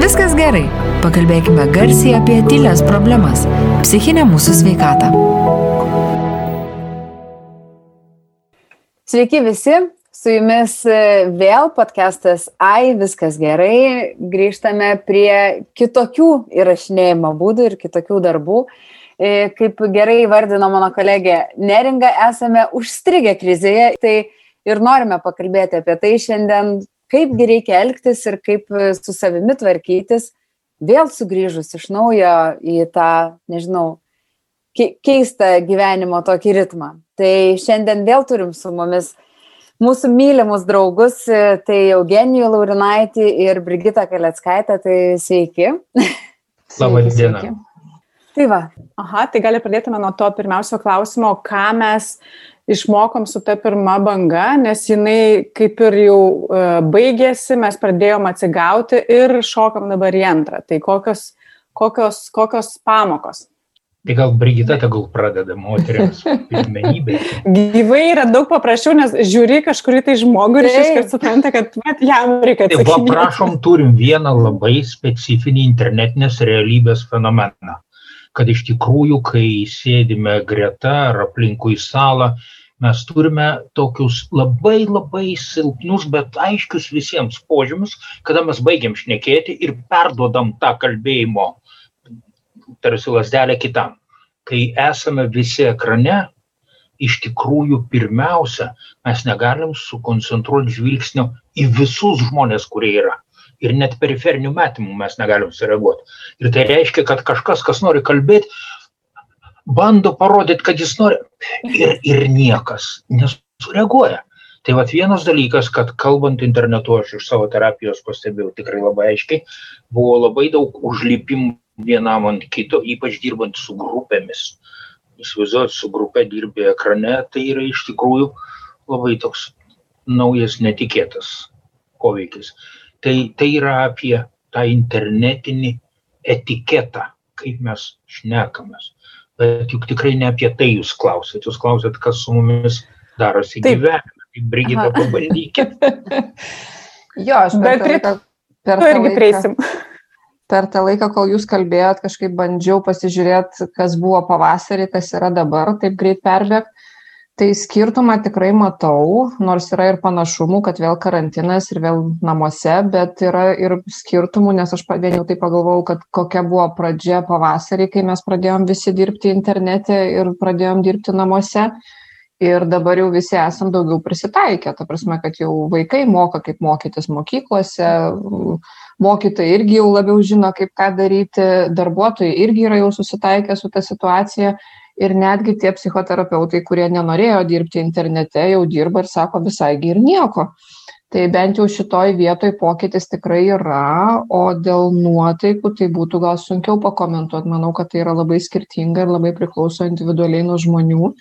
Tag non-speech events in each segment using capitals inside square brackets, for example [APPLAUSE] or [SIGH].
viskas gerai. Pakalbėkime garsiai apie tylės problemas - psichinę mūsų sveikatą. Sveiki visi, su jumis e, vėl podcastas Ai, viskas gerai. Grįžtame prie kitokių įrašinėjimo būdų ir kitokių darbų. E, kaip gerai vardino mano kolegė Neringa, esame užstrigę krizėje. Tai ir norime pakalbėti apie tai šiandien, kaipgi reikia elgtis ir kaip e, su savimi tvarkytis, vėl sugrįžus iš naujo į tą, nežinau, keistą gyvenimo tokį ritmą. Tai šiandien vėl turim su mumis mūsų mylimus draugus, e, tai Eugenijų Laurinaitį ir Brigitą Kaleckaitę, tai sveiki. [LAUGHS] Labą dieną. Tai va. Aha, tai gali pradėtume nuo to pirmiausio klausimo, ką mes išmokom su ta pirma banga, nes jinai kaip ir jau uh, baigėsi, mes pradėjom atsigauti ir šokam dabar į antrą. Tai kokios, kokios, kokios pamokos? Tai gal Brigita tegul pradeda moteriams pirmenybė. [LAUGHS] Gyvai yra daug paprasčiau, nes žiūri kažkurį tai žmogų ir iš karto supranta, kad met, jam reikia atsakyti. Tai va, prašom, turim vieną labai specifinį internetinės realybės fenomeną. Kad iš tikrųjų, kai sėdime greta ar aplinkui salą, mes turime tokius labai labai silpnus, bet aiškius visiems požymius, kada mes baigiam šnekėti ir perduodam tą kalbėjimo tarsi lasdelę kitam. Kai esame visi ekrane, iš tikrųjų pirmiausia, mes negalim sukoncentruoti žvilgsnio į visus žmonės, kurie yra. Ir net periferinių metymų mes negalim sureaguoti. Ir tai reiškia, kad kažkas, kas nori kalbėti, bando parodyti, kad jis nori ir, ir niekas nesureaguoja. Tai vad vienas dalykas, kad kalbant internetu, aš iš savo terapijos pastebėjau tikrai labai aiškiai, buvo labai daug užlipimų vienam ant kito, ypač dirbant su grupėmis. Įsivaizduot, su grupė dirbi ekrane, tai yra iš tikrųjų labai toks naujas, netikėtas poveikis. Tai, tai yra apie tą internetinį etiketą, kaip mes šnekamės bet juk tikrai ne apie tai jūs klausėt, jūs klausėt, kas su mumis darosi Taip. gyvenime. Tai Brigita, pabandykit. [LAUGHS] jo, aš bet per, tą, per, tą laiką, per tą laiką, kol jūs kalbėjot, kažkaip bandžiau pasižiūrėti, kas buvo pavasarį, kas yra dabar, taip greit perbėgti tai skirtumą tikrai matau nors yra ir panašumų kad vėl karantinas ir vėl namuose bet yra ir skirtumų nes aš vien jau taip pagalvojau kad kokia buvo pradžia pavasarį kai mes pradėjom visi dirbti internete ir pradėjom dirbti namuose. Ir dabar jau visi esam daugiau prisitaikę ta prasme kad jau vaikai moka kaip mokytis mokyklose mokytojai irgi jau labiau žino kaip ką daryti darbuotojai irgi yra jau susitaikę su ta situacija ir netgi tie psichoterapeutai kurie nenorėjo dirbti internete jau dirba ir sako visai gi ir nieko. Tai bent jau šitoj vietoj pokytis tikrai yra o dėl nuotaikų tai būtų gal sunkiau pakomentuot. Manau kad tai yra labai skirtinga ir labai priklauso individualiai nuo žmonių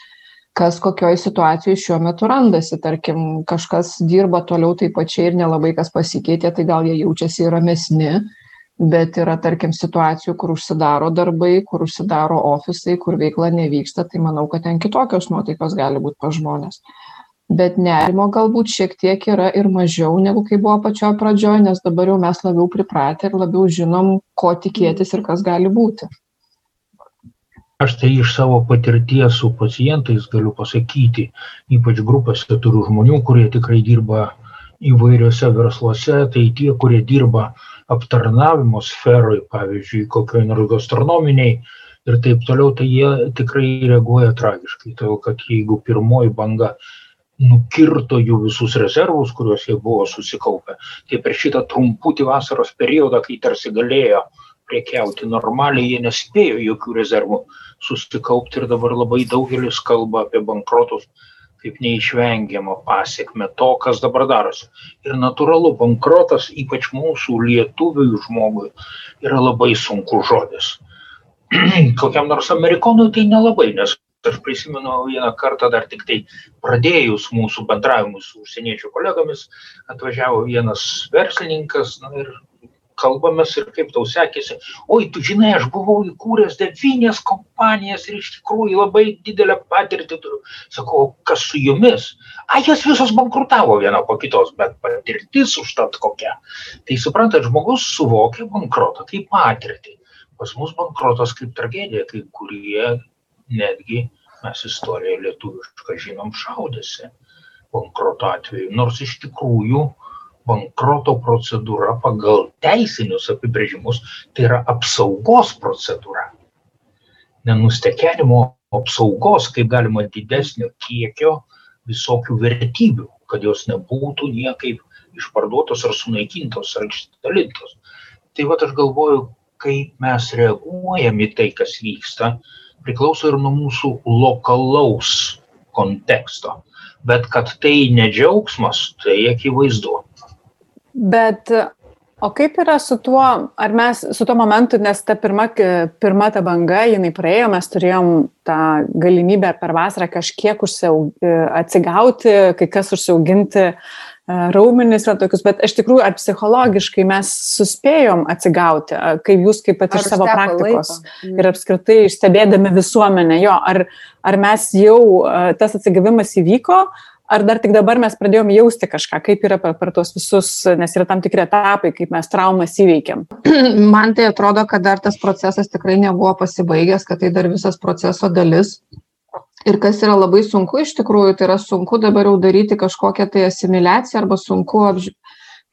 kas kokioj situacijoj šiuo metu randasi. Tarkim kažkas dirba toliau taip pačiai ir nelabai kas pasikeitė tai gal jie jaučiasi ramesni bet yra tarkim situacijų kur užsidaro darbai kur užsidaro ofisai kur veikla nevyksta tai manau kad ten kitokios nuotaikos gali būt pas žmones bet nerimo galbūt šiek tiek yra ir mažiau negu kai buvo pačioj pradžioj nes dabar jau mes labiau pripratę ir labiau žinom ko tikėtis ir kas gali būti. Aš tai iš savo patirties su pacientais galiu pasakyti, ypač grupėse turiu žmonių, kurie tikrai dirba įvairiose versluose, tai tie, kurie dirba uh, aptarnavimo sferoj, pavyzdžiui, kokioj nors gastronominiai ir taip toliau, tai jie tikrai reaguoja tragiškai. Todėl, kad jeigu pirmoji banga nukirto jų visus rezervus, kuriuos jie buvo susikaupę, tai per šitą trumputį vasaros periodą, kai tarsi galėjo priekiauti normaliai, jie nespėjo jokių rezervų susikaupti ir dabar labai daugelis kalba apie bankrotus kaip neišvengiamą pasiekmę to, kas dabar darosi. Ir natūralu, bankrotas, ypač mūsų lietuvių žmogui, yra labai sunkus žodis. [CLEARS THROAT] Kokiam nors amerikonui tai nelabai, nes aš prisimenu vieną kartą dar tik tai pradėjus mūsų bendravimui su užsieniečių kolegomis, atvažiavo vienas verslininkas na, ir kalbamės ir kaip tau sekėsi. Oi, tu žinai, aš buvau įkūręs devynės kompanijas ir iš tikrųjų labai didelę patirtį turiu. Sakau, kas su jumis? A, jas visos bankrutavo viena po kitos, bet patirtis užtat kokia. Tai suprantat, žmogus suvokia bankrotą kaip patirtį. Pas mus bankrotas kaip tragedija, kai kurie netgi mes istoriją lietuvišką žinom šaudėsi bankroto atveju. Nors iš tikrųjų bankroto procedūra pagal teisinius apibrėžimus tai yra apsaugos procedūra. Nenustekenimo apsaugos, kaip galima didesnio kiekio visokių vertybių, kad jos nebūtų niekaip išparduotos ar sunaikintos ar išdalintos. Tai va aš galvoju, kaip mes reaguojam į tai, kas vyksta, priklauso ir nuo mūsų lokalaus konteksto. Bet kad tai nedžiaugsmas, tai akivaizdu. Bet o kaip yra su tuo, ar mes su tuo momentu, nes ta pirma, pirma ta banga, jinai praėjo, mes turėjom tą galimybę per vasarą kažkiek užsiaug, atsigauti, kai kas užsiauginti raumenis yra tokius, bet iš tikrųjų, ar psichologiškai mes suspėjom atsigauti, kaip jūs kaip pat iš savo praktikos laiko. ir apskritai stebėdami visuomenę, jo, ar, ar mes jau tas atsigavimas įvyko, ar dar tik dabar mes pradėjom jausti kažką, kaip yra per, per tuos visus, nes yra tam tikri etapai, kaip mes traumas įveikiam. [CLEARS THROAT] Man tai atrodo, kad dar tas procesas tikrai nebuvo pasibaigęs, kad tai dar visas proceso dalis ir kas yra labai sunku iš tikrųjų, tai yra sunku dabar jau daryti kažkokią tai asimiliaciją arba sunku apž...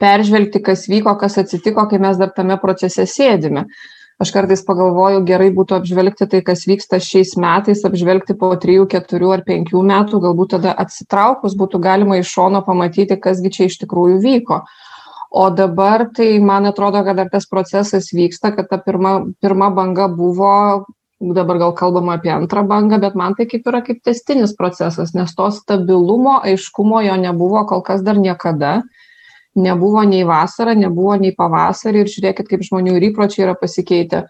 peržvelgti, kas vyko, kas atsitiko, kai mes dar tame procese sėdime. Aš kartais pagalvoju, gerai būtų apžvelgti tai, kas vyksta šiais metais, apžvelgti po 3, 4 ar 5 metų, galbūt tada atsitraukus būtų galima iš šono pamatyti, kasgi čia iš tikrųjų vyko. O dabar tai man atrodo, kad dar tas procesas vyksta, kad ta pirma, pirma banga buvo dabar gal kalbama apie antrą bangą, bet man tai kaip yra kaip testinis procesas, nes to stabilumo, aiškumo jo nebuvo kol kas dar niekada. Nebuvo nei vasarą, nebuvo nei pavasarį ir žiūrėkit, kaip žmonių ir įpročiai yra pasikeitę.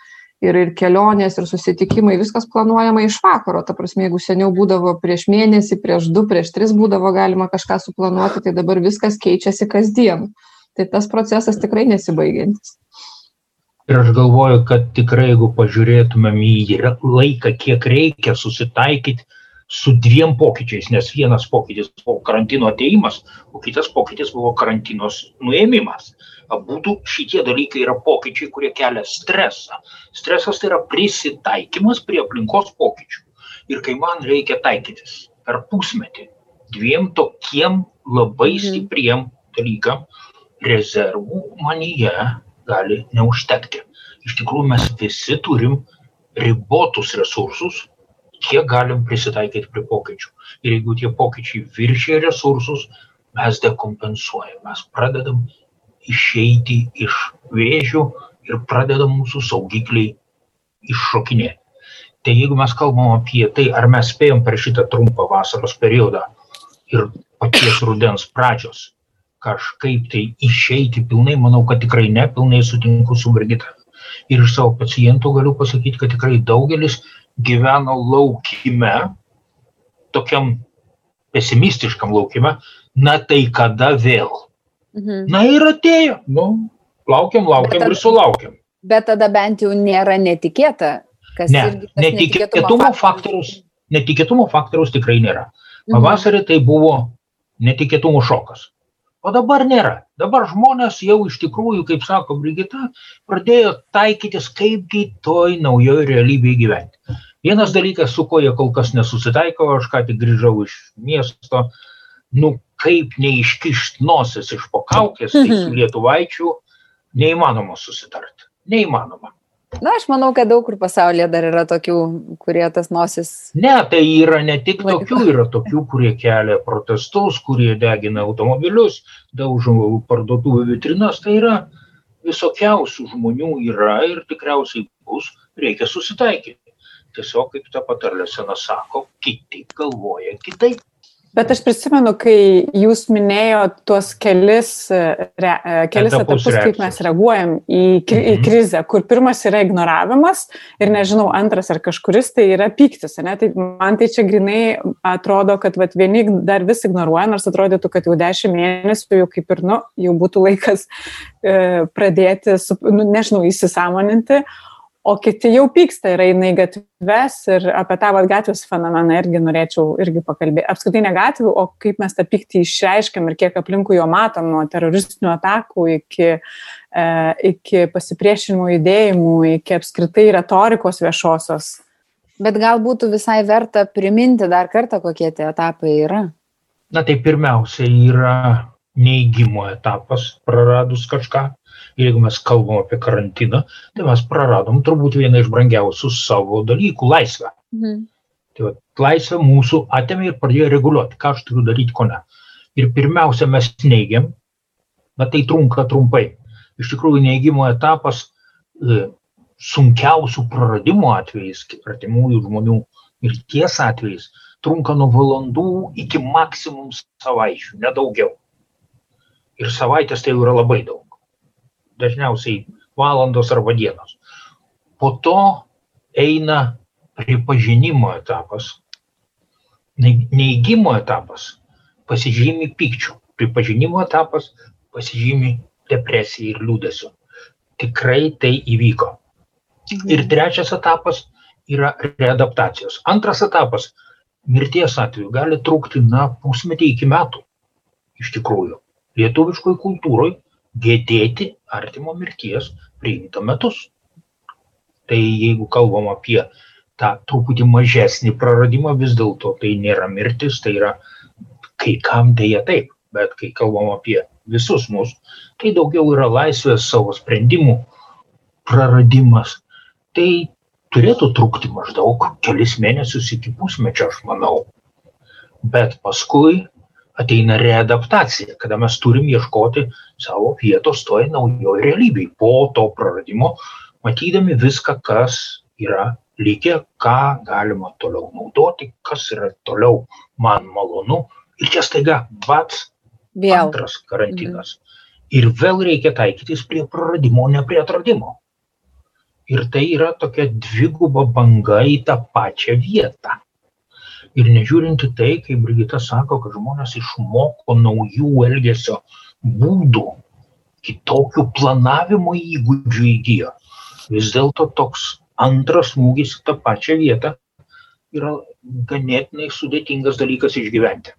Ir, ir kelionės, ir susitikimai, viskas planuojama iš vakaro. Ta prasme, jeigu seniau būdavo prieš mėnesį, prieš du, prieš tris būdavo galima kažką suplanuoti, tai dabar viskas keičiasi kasdien. Tai tas procesas tikrai nesibaigiantis ir aš galvoju kad tikrai jeigu pažiūrėtumėm į laiką kiek reikia susitaikyt su dviem pokyčiais nes vienas pokytis buvo karantino atėjimas o kitas pokytis buvo karantinos nuėmimas abudu šitie dalykai yra pokyčiai kurie kelia stresą stresas tai yra prisitaikymas prie aplinkos pokyčių ir kai man reikia taikytis per pusmetį dviem tokiem labai mhm. stipriem dalykam rezervų manyje gali neužtekti. Iš tikrųjų mes visi turim ribotus resursus, kiek galim prisitaikyti prie pokyčių. Ir jeigu tie pokyčiai viršė resursus, mes dekompensuojam, mes pradedam išeiti iš vėžių ir pradeda mūsų saugikliai iššokinėti. Tai jeigu mes kalbam apie tai, ar mes spėjom per šitą trumpą vasaros periodą ir paties rudens pradžios kažkaip tai išeiti pilnai, manau, kad tikrai ne, pilnai sutinku su Brigita. Ir iš savo pacientų galiu pasakyti, kad tikrai daugelis gyveno laukime, tokiam pesimistiškam laukime, na tai kada vėl. Mhm. Na ir atėjo, nu, laukiam, laukiam ir sulaukiam. Bet tada bent jau nėra netikėta, kas ne, netikėtumo faktorius, netikėtumo faktorius tikrai nėra. Mhm. Pavasarį tai buvo netikėtumo šokas o dabar nėra. Dabar žmonės jau iš tikrųjų kaip sako brigita pradėjo taikytis kaipgi toj naujoj realybėj gyventi. Vienas dalykas su kuo jie kol kas nesusitaiko aš ką tik grįžau iš miesto nu kaip neiškišt nosis iš po kaukės tai su lietuvaičiu neįmanoma susitart. Neįmanoma Na, aš manau, kad daug kur pasaulyje dar yra tokių, kurie tas nosis. Ne, tai yra ne tik tokių, yra tokių, kurie kelia protestus, kurie degina automobilius, daužo parduotuvų vitrinas, tai yra visokiausių žmonių yra ir tikriausiai bus, reikia susitaikyti. Tiesiog, kaip ta patarlė sena sako, kiti galvoja kitaip. Bet aš prisimenu, kai jūs minėjote tuos kelis, e, re, e, kelis etapus, etapus kaip mes reaguojam į, į mhm. krizę, kur pirmas yra ignoravimas ir nežinau, antras ar kažkuris tai yra pyktis. Ne? Tai man tai čia grinai atrodo, kad vat, vieni dar vis ignoruoja, nors atrodytų, kad jau dešimt mėnesių jau kaip ir, nu, jau būtų laikas e, pradėti, su, nu, nežinau, įsisamoninti o kiti jau pyksta ir eina į gatves ir apie tą vat, gatvės fenomeną irgi norėčiau irgi pakalbėti. Apskritai ne gatvių, o kaip mes tą pyktį išreiškiam ir kiek aplinkų jo matom nuo teroristinių atakų iki, e, iki pasipriešinimo judėjimų, iki apskritai retorikos viešosios. Bet gal būtų visai verta priminti dar kartą, kokie tie etapai yra? Na tai pirmiausia yra neįgymo etapas, praradus kažką jeigu mes kalbam apie karantiną, tai mes praradom turbūt vieną iš brangiausių savo dalykų - laisvę. Mhm. Tai va, laisvę mūsų atėmė ir pradėjo reguliuoti, ką aš turiu daryti, ko ne. Ir pirmiausia, mes neigiam, bet tai trunka trumpai. Iš tikrųjų, neigimo etapas e, sunkiausių praradimų atvejais, artimųjų žmonių mirties atvejais, trunka nuo valandų iki maksimum savaičių, nedaugiau. Ir savaitės tai jau yra labai daug dažniausiai valandos arba dienos. Po to eina pripažinimo etapas, neįgymo etapas pasižymi pykčių, pripažinimo etapas pasižymi depresija ir liūdėsiu. Tikrai tai įvyko. Mhm. Ir trečias etapas yra readaptacijos. Antras etapas mirties atveju gali trukti, na, pusmetį iki metų. Iš tikrųjų, lietuviškoje kultūroje gedėti artimo mirties priimta metus. Tai jeigu kalbam apie tą truputį mažesnį praradimą, vis dėlto tai nėra mirtis, tai yra kai kam dėja taip, bet kai kalbam apie visus mus, tai daugiau yra laisvės savo sprendimų praradimas. Tai turėtų trukti maždaug kelis mėnesius iki pusmečio, aš manau. Bet paskui ateina readaptacija, kada mes turim ieškoti savo vietos toj naujoj realybėj. Po to praradimo, matydami viską, kas yra likę, ką galima toliau naudoti, kas yra toliau man malonu. Ir čia staiga, vats, vėl. antras karantinas. Mhm. Ir vėl reikia taikytis prie praradimo, ne prie atradimo. Ir tai yra tokia dviguba banga į tą pačią vietą ir nežiūrint į tai kaip brigita sako kad žmonės išmoko naujų elgesio būdų kitokių planavimo įgūdžių įgijo vis dėlto toks antras smūgis į tą pačią vietą yra ganėtinai sudėtingas dalykas išgyventi.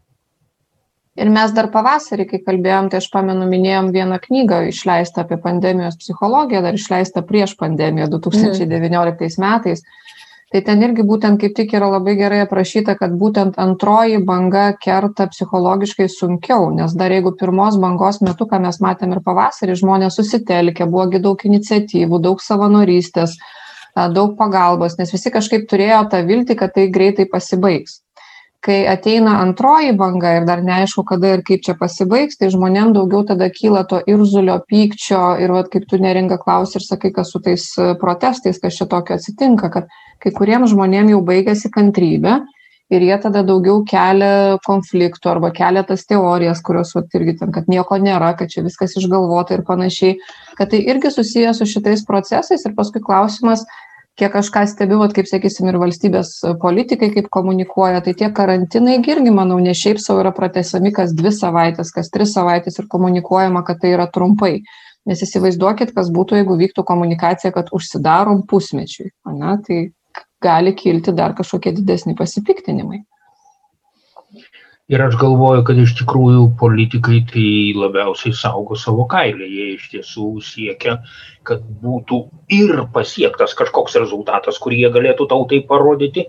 Ir mes dar pavasarį, kai kalbėjom, tai aš pamenu, minėjom vieną knygą išleistą apie pandemijos psichologiją, dar išleistą prieš pandemiją 2019 metais. Mm tai ten irgi būtent kaip tik yra labai gerai aprašyta kad būtent antroji banga kerta psichologiškai sunkiau nes dar jeigu pirmos bangos metu ką mes matėm ir pavasarį žmonės susitelkę buvo gi daug iniciatyvų daug savanorystės daug pagalbos nes visi kažkaip turėjo tą viltį kad tai greitai pasibaigs kai ateina antroji banga ir dar neaišku kada ir kaip čia pasibaigs tai žmonėm daugiau tada kyla to irzulio pykčio ir vat kaip tu neringa klausi ir sakai kas su tais protestais kas čia tokio atsitinka kad kai kuriem žmonėm jau baigiasi kantrybė ir jie tada daugiau kelia konfliktų arba kelia tas teorijas, kurios vat, irgi ten, kad nieko nėra, kad čia viskas išgalvota ir panašiai, kad tai irgi susiję su šitais procesais ir paskui klausimas, kiek aš ką stebiu, vat, kaip sakysim, ir valstybės politikai, kaip komunikuoja, tai tie karantinai irgi, manau, ne šiaip savo yra pratesami kas dvi savaitės, kas tris savaitės ir komunikuojama, kad tai yra trumpai. Nes įsivaizduokit, kas būtų, jeigu vyktų komunikacija, kad užsidarom pusmečiui. Ne? Tai gali kilti dar kažkokie didesni pasipiktinimai. Ir aš galvoju, kad iš tikrųjų politikai tai labiausiai saugo savo kailį. Jie iš tiesų siekia, kad būtų ir pasiektas kažkoks rezultatas, kurį jie galėtų tautai parodyti,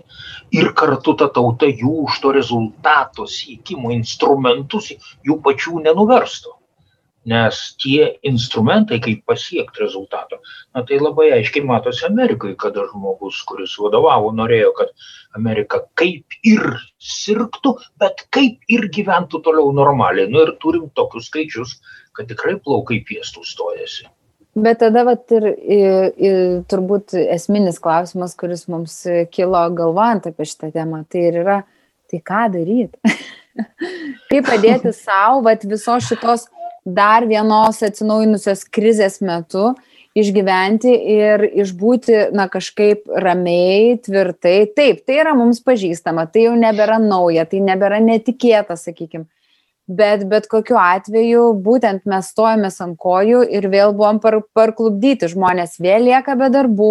ir kartu ta tauta jų už to rezultato siekimo instrumentus jų pačių nenuverstų nes tie instrumentai, kaip pasiekti rezultato, na tai labai aiškiai matosi Amerikai, kada žmogus, kuris vadovavo, norėjo, kad Amerika kaip ir sirgtų, bet kaip ir gyventų toliau normaliai. Nu ir turim tokius skaičius, kad tikrai plaukai piestų stojasi. Bet tada vat, ir, ir, ir turbūt esminis klausimas, kuris mums kilo galvojant apie šitą temą, tai ir yra, tai ką daryti? [LAUGHS] kaip padėti [LAUGHS] savo, visos šitos dar vienos atsinaujinusios krizės metu išgyventi ir išbūti, na, kažkaip ramiai, tvirtai. Taip, tai yra mums pažįstama, tai jau nebėra nauja, tai nebėra netikėta, sakykime. Bet bet kokiu atveju būtent mes stojomės ant kojų ir vėl buvom par, parklubdyti, žmonės vėl lieka be darbų,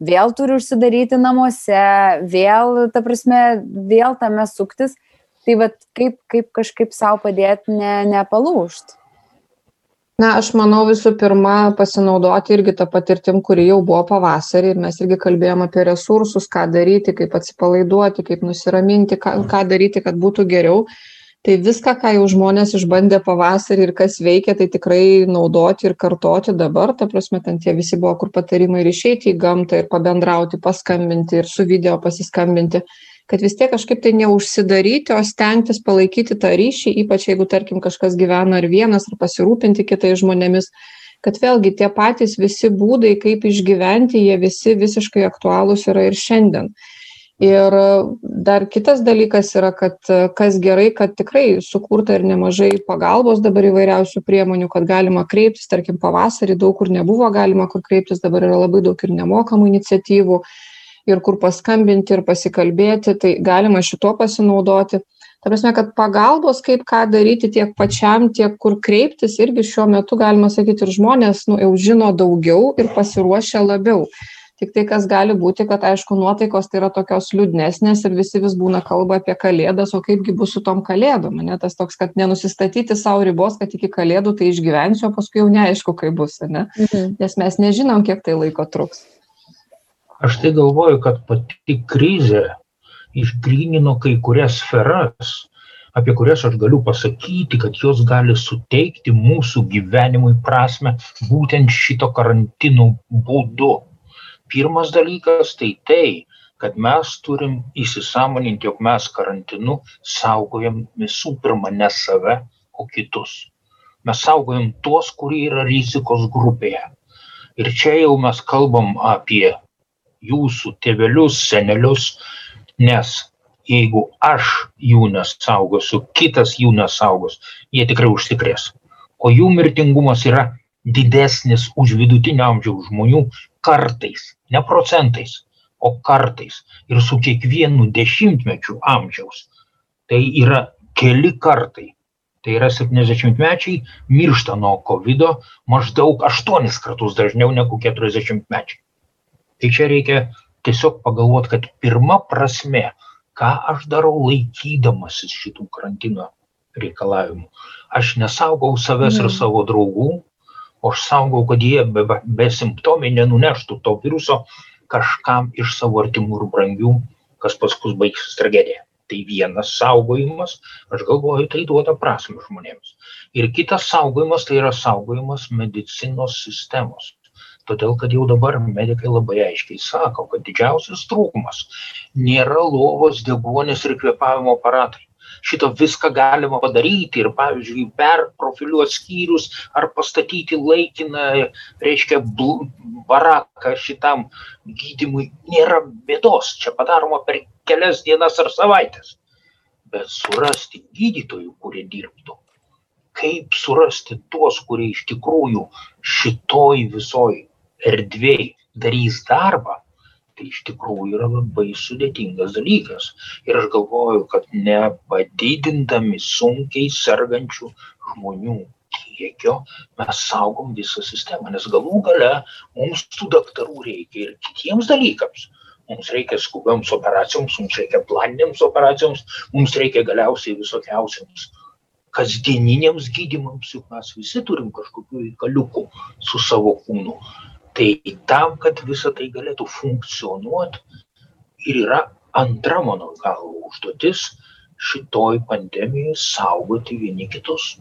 vėl turi užsidaryti namuose, vėl, ta prasme, vėl tame suktis. Tai vad kaip, kaip kažkaip savo padėti ne, nepalūšti na aš manau visų pirma pasinaudoti irgi ta patirtim kuri jau buvo pavasarį ir mes irgi kalbėjom apie resursus ką daryti kaip atsipalaiduoti kaip nusiraminti ką ką daryti kad būtų geriau. Tai viską ką jau žmonės išbandė pavasarį ir kas veikia tai tikrai naudoti ir kartoti dabar. Ta prasme ten tie visi buvo kur patarimai ir išeiti į gamtą ir pabendrauti paskambinti ir su video pasiskambinti kad vis tiek kažkaip tai neužsidaryti, o stengtis palaikyti tą ryšį, ypač jeigu, tarkim, kažkas gyvena ar vienas, ar pasirūpinti kitais žmonėmis, kad vėlgi tie patys visi būdai, kaip išgyventi, jie visi visiškai aktualūs yra ir šiandien. Ir dar kitas dalykas yra, kad kas gerai, kad tikrai sukurta ir nemažai pagalbos dabar įvairiausių priemonių, kad galima kreiptis, tarkim, pavasarį daug kur nebuvo galima kur kreiptis, dabar yra labai daug ir nemokamų iniciatyvų, ir kur paskambinti ir pasikalbėti, tai galima šituo pasinaudoti. Ta prasme, kad pagalbos, kaip ką daryti tiek pačiam, tiek kur kreiptis, irgi šiuo metu, galima sakyti, ir žmonės nu, jau žino daugiau ir pasiruošia labiau. Tik tai, kas gali būti, kad aišku, nuotaikos tai yra tokios liūdnesnės ir visi vis būna kalba apie kalėdas, o kaipgi bus su tom kalėdom. Ne? Tas toks, kad nenusistatyti savo ribos, kad iki kalėdų tai išgyvensiu, o paskui jau neaišku, kaip bus. Ne? Mhm. Nes mes nežinom, kiek tai laiko truks. Aš tai galvoju, kad pati krizė išgrynino kai kurias sferas, apie kurias aš galiu pasakyti, kad jos gali suteikti mūsų gyvenimui prasme būtent šito karantino būdu. Pirmas dalykas tai tai, kad mes turim įsisamoninti, jog mes karantinu saugojam visų pirma ne save, o kitus. Mes saugojam tuos, kurie yra rizikos grupėje. Ir čia jau mes kalbam apie jūsų tėvelius, senelius, nes jeigu aš jų nesaugosiu, kitas jų nesaugos, jie tikrai užsikrės. O jų mirtingumas yra didesnis už vidutinio amžiaus žmonių kartais, ne procentais, o kartais. Ir su kiekvienu dešimtmečiu amžiaus. Tai yra keli kartai. Tai yra 70-mečiai miršta nuo COVID maždaug 8 kartus dažniau negu 40-mečiai tai čia reikia tiesiog pagalvot kad pirma prasmė ką aš darau laikydamasis šitų karantino reikalavimų. Aš nesaugau savęs ir mhm. savo draugų o aš saugau kad jie be besimptomiai nenuneštų to viruso kažkam iš savo artimų ir brangių kas paskui baigsis tragedija. Tai vienas saugojimas aš galvoju tai duoda prasmę žmonėms. Ir kitas saugojimas tai yra saugojimas medicinos sistemos todėl kad jau dabar medikai labai aiškiai sako kad didžiausias trūkumas nėra lovos deguonies ir kvėpavimo aparatai. Šito viską galima padaryti ir pavyzdžiui perprofiliuot skyrius ar pastatyti laikiną reiškia baraką šitam gydymui nėra bėdos. Čia padaroma per kelias dienas ar savaites bet surasti gydytojų kurie dirbtų. Kaip surasti tuos kurie iš tikrųjų šitoj visoj erdvėj darys darbą, tai iš tikrųjų yra labai sudėtingas dalykas. Ir aš galvoju, kad nepadidindami sunkiai sergančių žmonių kiekio mes saugom visą sistemą, nes galų gale mums tų daktarų reikia ir kitiems dalykams. Mums reikia skubiams operacijoms, mums reikia planinėms operacijoms, mums reikia galiausiai visokiausiams kasdieniniams gydimams, juk mes visi turim kažkokių įkaliukų su savo kūnu tai tam kad visa tai galėtų funkcionuot ir yra antra mano galva užduotis šitoj pandemijoj saugoti vieni kitus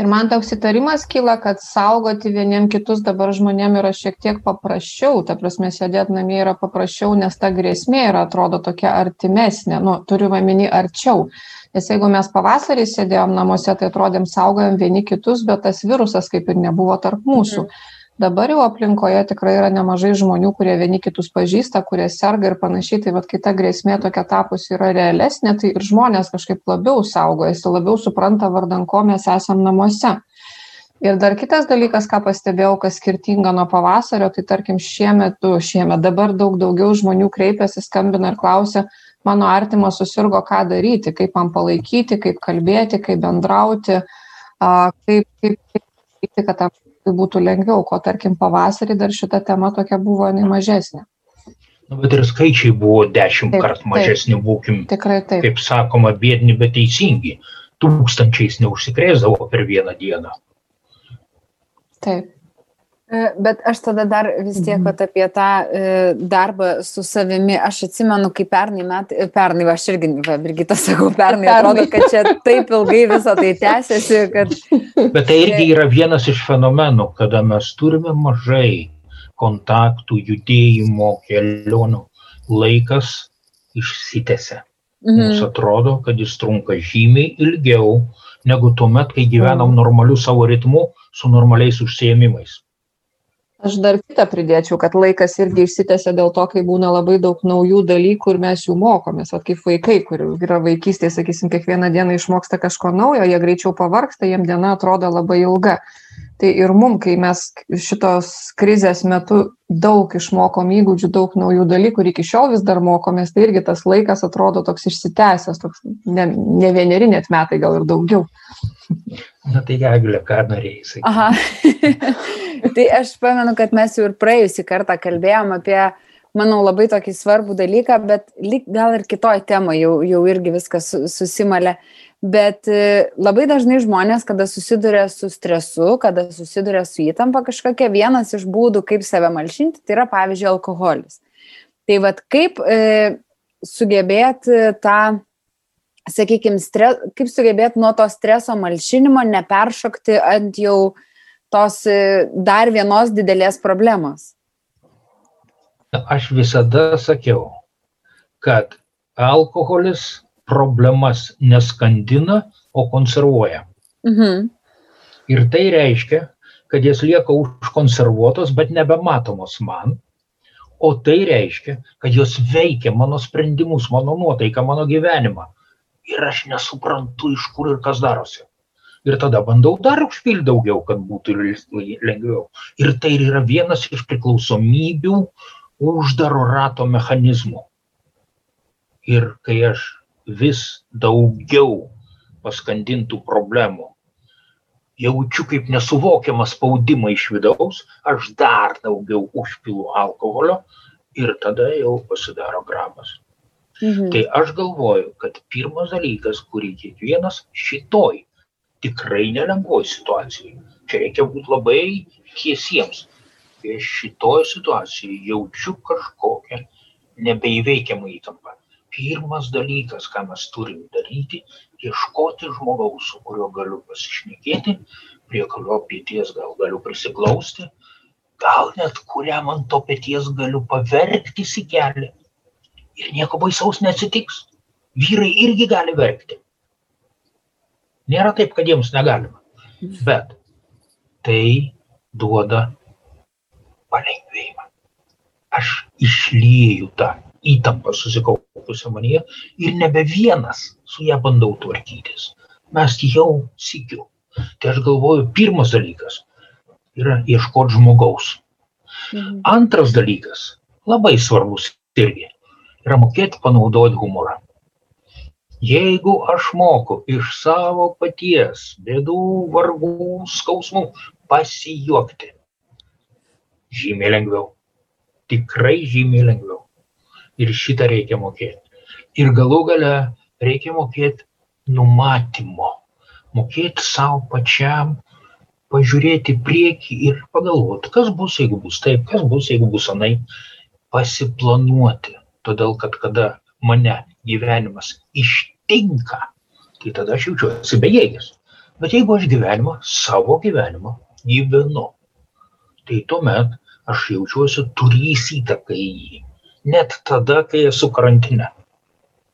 Ir man toks įtarimas kyla, kad saugoti vieniem kitus dabar žmonėm yra šiek tiek paprasčiau, ta prasme, sėdėti namie yra paprasčiau, nes ta grėsmė yra, atrodo, tokia artimesnė, nu, turiu omeny arčiau. Nes jeigu mes pavasarį sėdėjom namuose, tai atrodėm saugojom vieni kitus, bet tas virusas kaip ir nebuvo tarp mūsų. Mhm dabar jau aplinkoje tikrai yra nemažai žmonių, kurie vieni kitus pažįsta, kurie serga ir panašiai, tai vad kai ta grėsmė tokia tapusi yra realesnė, tai ir žmonės kažkaip labiau saugojasi, labiau supranta vardan ko mes esam namuose. Ir dar kitas dalykas, ką pastebėjau, kas skirtinga nuo pavasario, tai tarkim šiemet, šiemet dabar daug daugiau žmonių kreipiasi, skambina ir klausia, mano artimas susirgo, ką daryti, kaip man palaikyti, kaip kalbėti, kaip bendrauti, kaip, kaip, kaip daryti, kad tai būtų lengviau, ko tarkim pavasarį dar šita tema tokia buvo nei mažesnė. Nu, bet ir skaičiai buvo dešimt kartų mažesni, būkim, tikrai taip. Kaip sakoma, bėdini, bet teisingi. Tūkstančiais neužsikrėsdavo per vieną dieną. Taip. Bet aš tada dar vis tiek mhm. apie tą e, darbą su savimi. Aš atsimenu, kai pernai metai, e, pernai, va, aš irgi, va, Brigita sakau, pernai, pernai atrodo, kad čia taip ilgai visą tai tęsiasi, kad... [LAUGHS] Bet tai irgi yra vienas iš fenomenų, kada mes turime mažai kontaktų, judėjimo, kelionių, laikas išsitėse. Mhm. Mums atrodo, kad jis trunka žymiai ilgiau negu tuomet, kai gyvenam mhm. normaliu savo ritmu su normaliais užsiemimais. Aš dar kitą pridėčiau, kad laikas irgi išsitęsia dėl to, kai būna labai daug naujų dalykų ir mes jų mokomės. O kaip vaikai, kur yra vaikystėje, sakysim, kiekvieną dieną išmoksta kažko naujo, jie greičiau pavarksta, jiem diena atrodo labai ilga. Tai ir mum, kai mes šitos krizės metu daug išmokom įgūdžių, daug naujų dalykų ir iki šiol vis dar mokomės, tai irgi tas laikas atrodo toks išsitęsęs, toks ne, ne vieneri net metai, gal ir daugiau. Na tai Eglė, ką norėjai sakyti? Aha. [LAUGHS] tai aš pamenu, kad mes jau ir praėjusį kartą kalbėjom apie, manau, labai tokį svarbų dalyką, bet gal ir kitoj temoje jau, jau irgi viskas susimalė. Bet e, labai dažnai žmonės, kada susiduria su stresu, kada susiduria su įtampa kažkokia, vienas iš būdų, kaip save malšinti, tai yra, pavyzdžiui, alkoholis. Tai vad kaip e, sugebėti tą sakykime, stre, kaip sugebėti nuo to streso malšinimo neperšokti ant jau tos e, dar vienos didelės problemos? Aš visada sakiau, kad alkoholis problemas neskandina, o konservuoja. Mhm. Ir tai reiškia, kad jas lieka užkonservuotos, bet nebematomos man. O tai reiškia, kad jos veikia mano sprendimus, mano nuotaiką, mano gyvenimą ir aš nesuprantu, iš kur ir kas darosi. Ir tada bandau dar užpildyti daugiau, kad būtų lengviau. Ir tai yra vienas iš priklausomybių uždaro rato mechanizmų. Ir kai aš vis daugiau paskandintų problemų jaučiu kaip nesuvokiamą spaudimą iš vidaus, aš dar daugiau užpilu alkoholio ir tada jau pasidaro grabas. Mhm. Tai aš galvoju, kad pirmas dalykas, kurį kiekvienas šitoj tikrai nelengvoj situacijai, čia reikia būti labai tiesiems. Šitoj situacijai jaučiu kažkokią nebeįveikiamą įtampą. Pirmas dalykas, ką mes turim daryti, ieškoti žmogaus, su kuriuo galiu pasišnekėti, prie kurio pėties gal galiu prisiglausti, gal net kuriam ant to pėties galiu paverkti į kelią ir nieko baisaus neatsitiks. Vyrai irgi gali verkti. Nėra taip, kad jiems negalima. Bet tai duoda palengvėjimą. Aš išlieju tą įtampą susikaupusią manyje ir nebe vienas su ją bandau tvarkytis. Mes jau sikiu. Tai aš galvoju, pirmas dalykas yra ieškoti žmogaus. Mhm. Antras dalykas, labai svarbus irgi, yra mokėti panaudoti humorą. Jeigu aš moku iš savo paties bėdų, vargų, skausmų pasijuokti, žymiai lengviau. Tikrai žymiai lengviau. Ir šitą reikia mokėti. Ir galų gale reikia mokėti numatymo. Mokėti savo pačiam pažiūrėti prieki ir pagalvoti, kas bus, jeigu bus taip, kas bus, jeigu bus anai, pasiplanuoti todėl kad kada mane gyvenimas ištinka, tai tada aš jaučiuosi bejėgis. Bet jeigu aš gyvenimą, savo gyvenimą gyvenu, tai tuomet aš jaučiuosi turys įtaką į jį. Net tada, kai esu karantine.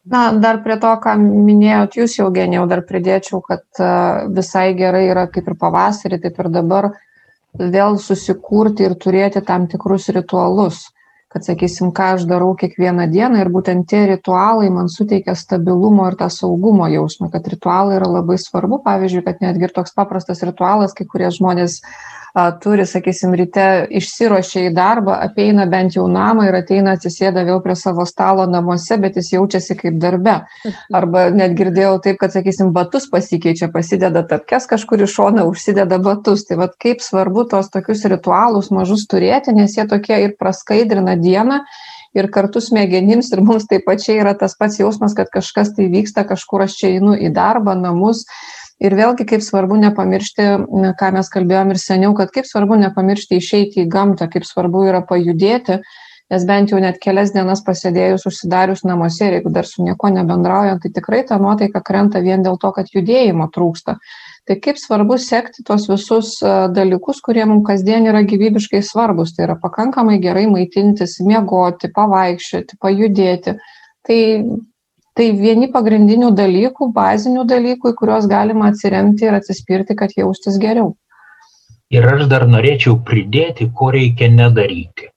Na, dar prie to, ką minėjot jūs, Eugenijau, dar pridėčiau, kad visai gerai yra kaip ir pavasarį, taip ir dabar vėl susikurti ir turėti tam tikrus ritualus kad sakysim ką aš darau kiekvieną dieną ir būtent tie ritualai man suteikia stabilumo ir tą saugumo jausmą kad ritualai yra labai svarbu. Pavyzdžiui kad netgi ir toks paprastas ritualas kai kurie žmonės turi, sakysim, ryte išsiruošia į darbą, apeina bent jau namą ir ateina atsisėda vėl prie savo stalo namuose, bet jis jaučiasi kaip darbe. Arba net girdėjau taip, kad, sakysim, batus pasikeičia, pasideda tapkes kažkur iš šono, užsideda batus. Tai vad kaip svarbu tos tokius ritualus mažus turėti, nes jie tokie ir praskaidrina dieną ir kartu smegenims ir mums taip pačiai yra tas pats jausmas, kad kažkas tai vyksta, kažkur aš čia einu į darbą, namus, ir vėlgi kaip svarbu nepamiršti ką mes kalbėjom ir seniau kad kaip svarbu nepamiršti išeiti į gamtą kaip svarbu yra pajudėti nes bent jau net kelias dienas pasėdėjus užsidarius namuose ir jeigu dar su niekuo nebendraujant tai tikrai ta nuotaika krenta vien dėl to kad judėjimo trūksta. Tai kaip svarbu sekti tuos visus dalykus kurie mum kasdien yra gyvybiškai svarbūs. Tai yra pakankamai gerai maitintis miegoti pavaikščioti pajudėti. Tai tai vieni pagrindinių dalykų bazinių dalykų į kuriuos galima atsiremti ir atsispirti kad jaustis geriau. Ir aš dar norėčiau pridėti ko reikia nedaryti.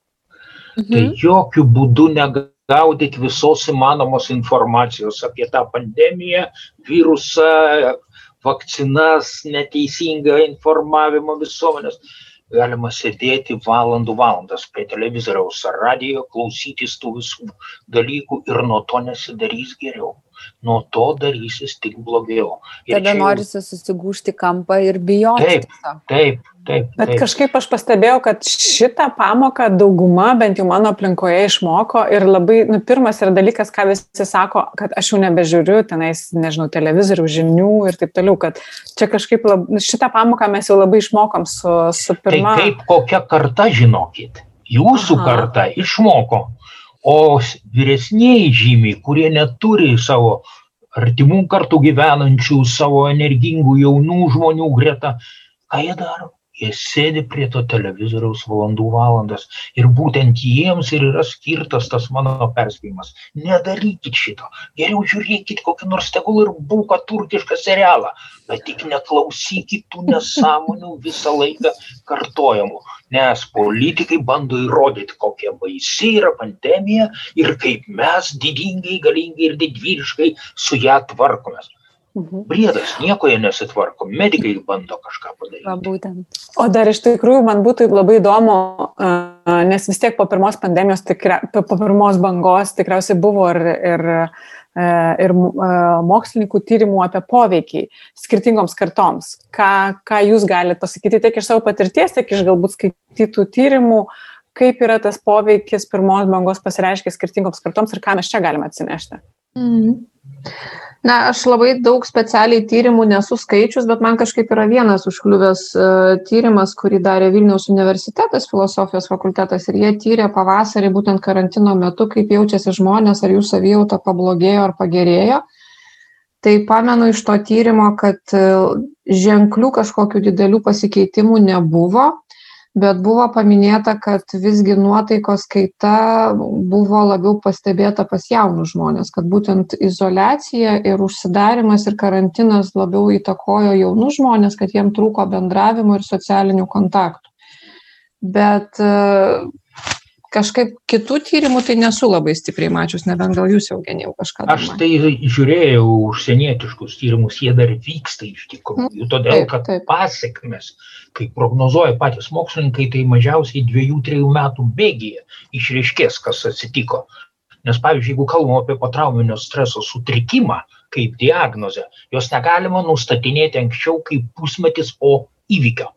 Tai mhm. tai jokių būdų negaudyti visos įmanomos informacijos apie tą pandemiją virusą vakcinas neteisingą informavimą visuomenės galima sėdėti valandų valandas prie televizoriaus ar radijo klausytis tų visų dalykų ir nuo to nesidarys geriau nuo to darysis tik blogiau. Ir Tada jau... norisi susigūžti kampą ir bijoti. Taip, taip, taip. Bet taip. kažkaip aš pastebėjau, kad šitą pamoką dauguma, bent jau mano aplinkoje, išmoko ir labai, nu, pirmas yra dalykas, ką visi sako, kad aš jau nebežiūriu tenais, nežinau, televizorių žinių ir taip toliau, kad čia kažkaip lab, nu, šitą pamoką mes jau labai išmokom su, su tai pirma. Tai kaip kokia karta, žinokit, jūsų Aha. karta išmoko o vyresnieji žymiai kurie neturi savo artimų kartu gyvenančių savo energingų jaunų žmonių greta ką jie daro jie sėdi prie to televizoriaus valandų valandas. Ir būtent jiems ir yra skirtas tas mano perspėjimas. Nedarykit šito. Geriau žiūrėkit kokį nors tegul ir buką turkišką serialą. Bet tik neklausykit tų nesąmonių [LAUGHS] visą laiką kartojamų. Nes politikai bando įrodyti kokia baisi yra pandemija ir kaip mes didingai galingai ir didvyriškai su ją tvarkomės Mhm. Briedas, nieko jie nesitvarko, medikai bando kažką padaryti. Va, būtent. O dar iš tikrųjų man būtų labai įdomu, nes vis tiek po pirmos pandemijos, tikra, po pirmos bangos tikriausiai buvo ir, ir, ir mokslininkų tyrimų apie poveikį skirtingoms kartoms. Ką, ką jūs galite pasakyti tiek iš savo patirties, tiek iš galbūt skaitytų tyrimų, kaip yra tas poveikis pirmos bangos pasireiškia skirtingoms kartoms ir ką mes čia galime atsinešti. Mm na aš labai daug specialiai tyrimų nesu skaičius bet man kažkaip yra vienas užkliuvęs e, tyrimas kurį darė vilniaus universitetas filosofijos fakultetas ir jie tyrė pavasarį būtent karantino metu kaip jaučiasi žmonės ar jų savijauta pablogėjo ar pagerėjo. Tai pamenu iš to tyrimo kad e, ženklių kažkokių didelių pasikeitimų nebuvo bet buvo paminėta kad visgi nuotaikos kaita buvo labiau pastebėta pas jaunus žmones kad būtent izoliacija ir užsidarymas ir karantinas labiau įtakojo jaunus žmones kad jiem trūko bendravimo ir socialinių kontaktų. Bet kažkaip kitų tyrimų tai nesu labai stipriai mačius, nebent gal jūs, Eugenijau, kažką. Aš tai žiūrėjau užsienietiškus tyrimus, jie dar vyksta iš tikrųjų, mm, todėl kad taip, taip. pasiekmes, kaip prognozuoja patys mokslininkai, tai mažiausiai dviejų, trijų metų bėgyje išriškės, kas atsitiko. Nes pavyzdžiui, jeigu kalbam apie potrauminio streso sutrikimą kaip diagnozę, jos negalima nustatinėti anksčiau kaip pusmetis po įvykio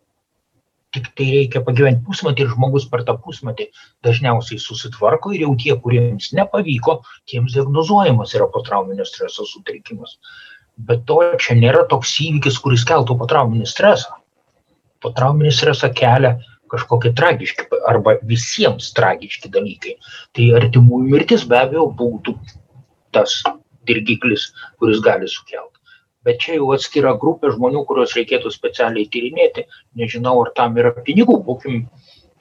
tiktai reikia pagyvent pusmetį ir žmogus per tą pusmetį dažniausiai susitvarko ir jau tie kuriems nepavyko tiems diagnozuojamas yra potrauminio streso sutrikimas. Bet to čia nėra toks įvykis kuris keltų potrauminį stresą. Potrauminį stresą kelia kažkokie tragiški arba visiems tragiški dalykai. Tai artimųjų mirtis be abejo būtų tas dirgiklis kuris gali sukelt bet čia jau atskira grupė žmonių kuriuos reikėtų specialiai tyrinėti nežinau ar tam yra pinigų būkim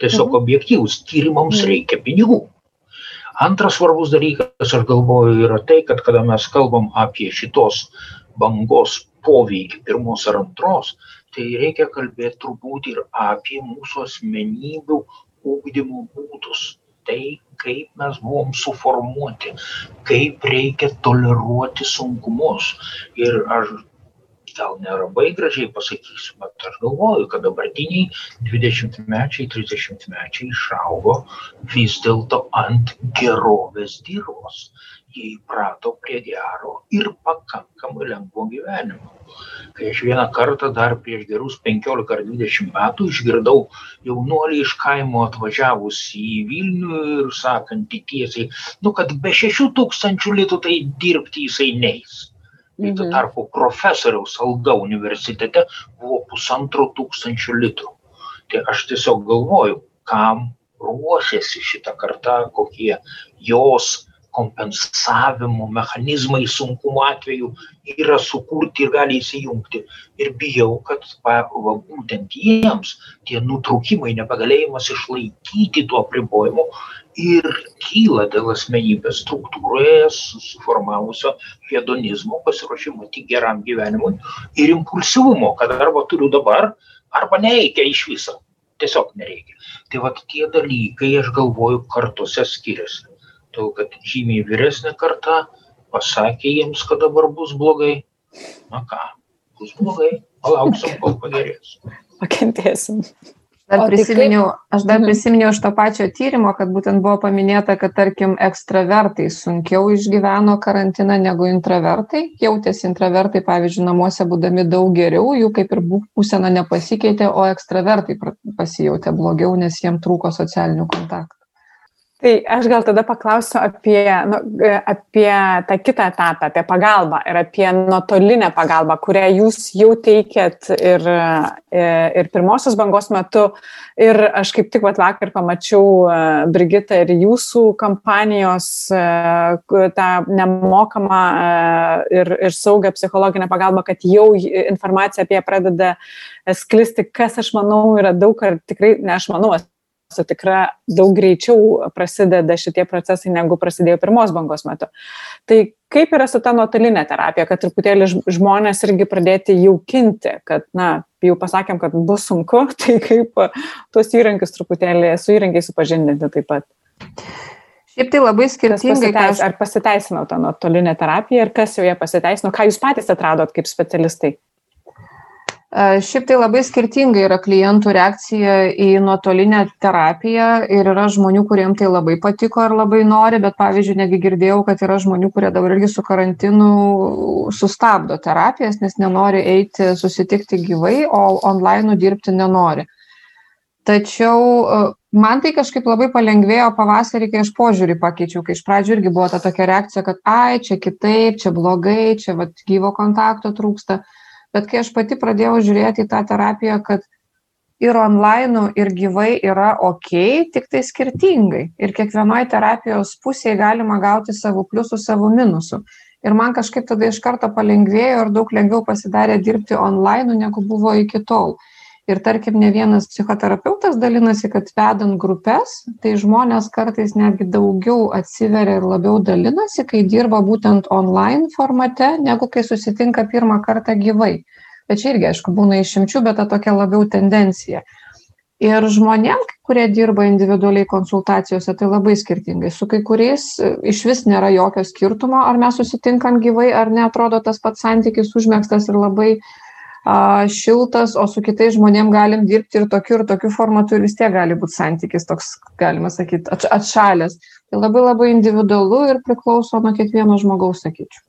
tiesiog mhm. objektyvūs tyrimams mhm. reikia pinigų antras svarbus dalykas aš galvoju yra tai kad kada mes kalbam apie šitos bangos poveikį pirmos ar antros tai reikia kalbėti turbūt ir apie mūsų asmenybių ūkdymo būdus. Tai, kaip mes buvom suformuoti, kaip reikia toleruoti sunkumus. Ir aš gal nelabai gražiai pasakysiu, bet aš galvoju, kad dabartiniai 20-mečiai, 30-mečiai išaugo vis dėlto ant gerovės dirvos jie įprato prie gero ir pakankamai lengvo gyvenimo. Kai aš vieną kartą dar prieš gerus 15 ar 20 metų išgirdau jaunuolį iš kaimo atvažiavus į Vilnių ir sakantį tiesiai, nu kad be 6 tūkstančių litų tai dirbti jisai neis. Mhm. Tuo tarpu profesoriaus alga universitete buvo pusantro tūkstančio litų. Tai aš tiesiog galvoju, kam ruošiasi šitą kartą, kokie jos kompensavimo mechanizmai sunkumo atveju yra sukurti ir gali įsijungti. Ir bijau, kad va, va, būtent jiems tie nutraukimai, nebegalėjimas išlaikyti tuo apribojimu ir kyla dėl asmenybės struktūroje susiformavusio hedonizmo, pasiruošimo tik geram gyvenimui ir impulsyvumo, kad arba turiu dabar, arba nereikia iš viso. Tiesiog nereikia. Tai va tie dalykai, aš galvoju, kartuose skiriasi todėl kad žymiai vyresnė karta pasakė jiems, kad dabar bus blogai. Na ką, bus blogai, palauksim, kol pagerės. [LAUGHS] Pakentėsim. Dar prisiminiau, aš dar mhm. prisiminiau iš to pačio tyrimo, kad būtent buvo paminėta, kad tarkim ekstravertai sunkiau išgyveno karantiną negu intravertai. Jautėsi intravertai, pavyzdžiui, namuose būdami daug geriau, jų kaip ir būsena nepasikeitė, o ekstravertai pasijautė blogiau, nes jiems trūko socialinių kontaktų. Tai aš gal tada paklausiu apie, nu, apie tą kitą etapą, apie pagalbą ir apie nuotolinę pagalbą, kurią jūs jau teikėt ir, ir pirmosios bangos metu. Ir aš kaip tik vakar pamačiau e, Brigitą ir jūsų kampanijos e, tą nemokamą e, ir, ir saugę psichologinę pagalbą, kad jau informacija apie ją pradeda sklisti, kas aš manau yra daug, ar tikrai, ne aš manau, esu tikra, daug greičiau prasideda šitie procesai, negu prasidėjo pirmos bangos metu. Tai kaip yra su ta nuotolinė terapija, kad truputėlį žmonės irgi pradėti jaukinti, kad, na, jau pasakėm, kad bus sunku, [LAUGHS] tai kaip tuos įrankius truputėlį su įrankiais supažindinti taip pat. Šiaip tai labai skirtingai. Pasiteis, aš... Ar pasiteisino ta nuotolinė terapija ir kas joje pasiteisino, ką jūs patys atradot kaip specialistai? Šiaip tai labai skirtingai yra klientų reakcija į nuotolinę terapiją ir yra žmonių, kuriems tai labai patiko ar labai nori, bet pavyzdžiui, negi girdėjau, kad yra žmonių, kurie dabar irgi su karantinu sustabdo terapijas, nes nenori eiti susitikti gyvai, o online dirbti nenori. Tačiau man tai kažkaip labai palengvėjo pavasarį, kai aš požiūrį pakeičiau, kai iš pradžių irgi buvo ta tokia reakcija, kad ai, čia kitaip, čia blogai, čia vat, gyvo kontakto trūksta bet kai aš pati pradėjau žiūrėti į tą terapiją, kad ir online, ir gyvai yra ok, tik tai skirtingai. Ir kiekvienoje terapijos pusėje galima gauti savo pliusų, savo minusų. Ir man kažkaip tada iš karto palengvėjo ir daug lengviau pasidarė dirbti online, negu buvo iki tol ir tarkim ne vienas psichoterapeutas dalinasi kad vedant grupes tai žmonės kartais netgi daugiau atsiveria ir labiau dalinasi kai dirba būtent online formate negu kai susitinka pirmą kartą gyvai. Bet čia irgi aišku būna išimčių bet ta tokia labiau tendencija. Ir žmonėm kurie dirba individualiai konsultacijose tai labai skirtingai. Su kai kuriais e, išvis nėra jokio skirtumo ar mes susitinkam gyvai ar ne atrodo tas pats santykis užmegztas ir labai a, šiltas, o su kitais žmonėm galim dirbti ir tokiu ir tokiu formatu ir vis tiek gali būti santykis toks, galima sakyti, atš atšalęs. Tai labai labai individualu ir priklauso nuo kiekvieno žmogaus, sakyčiau.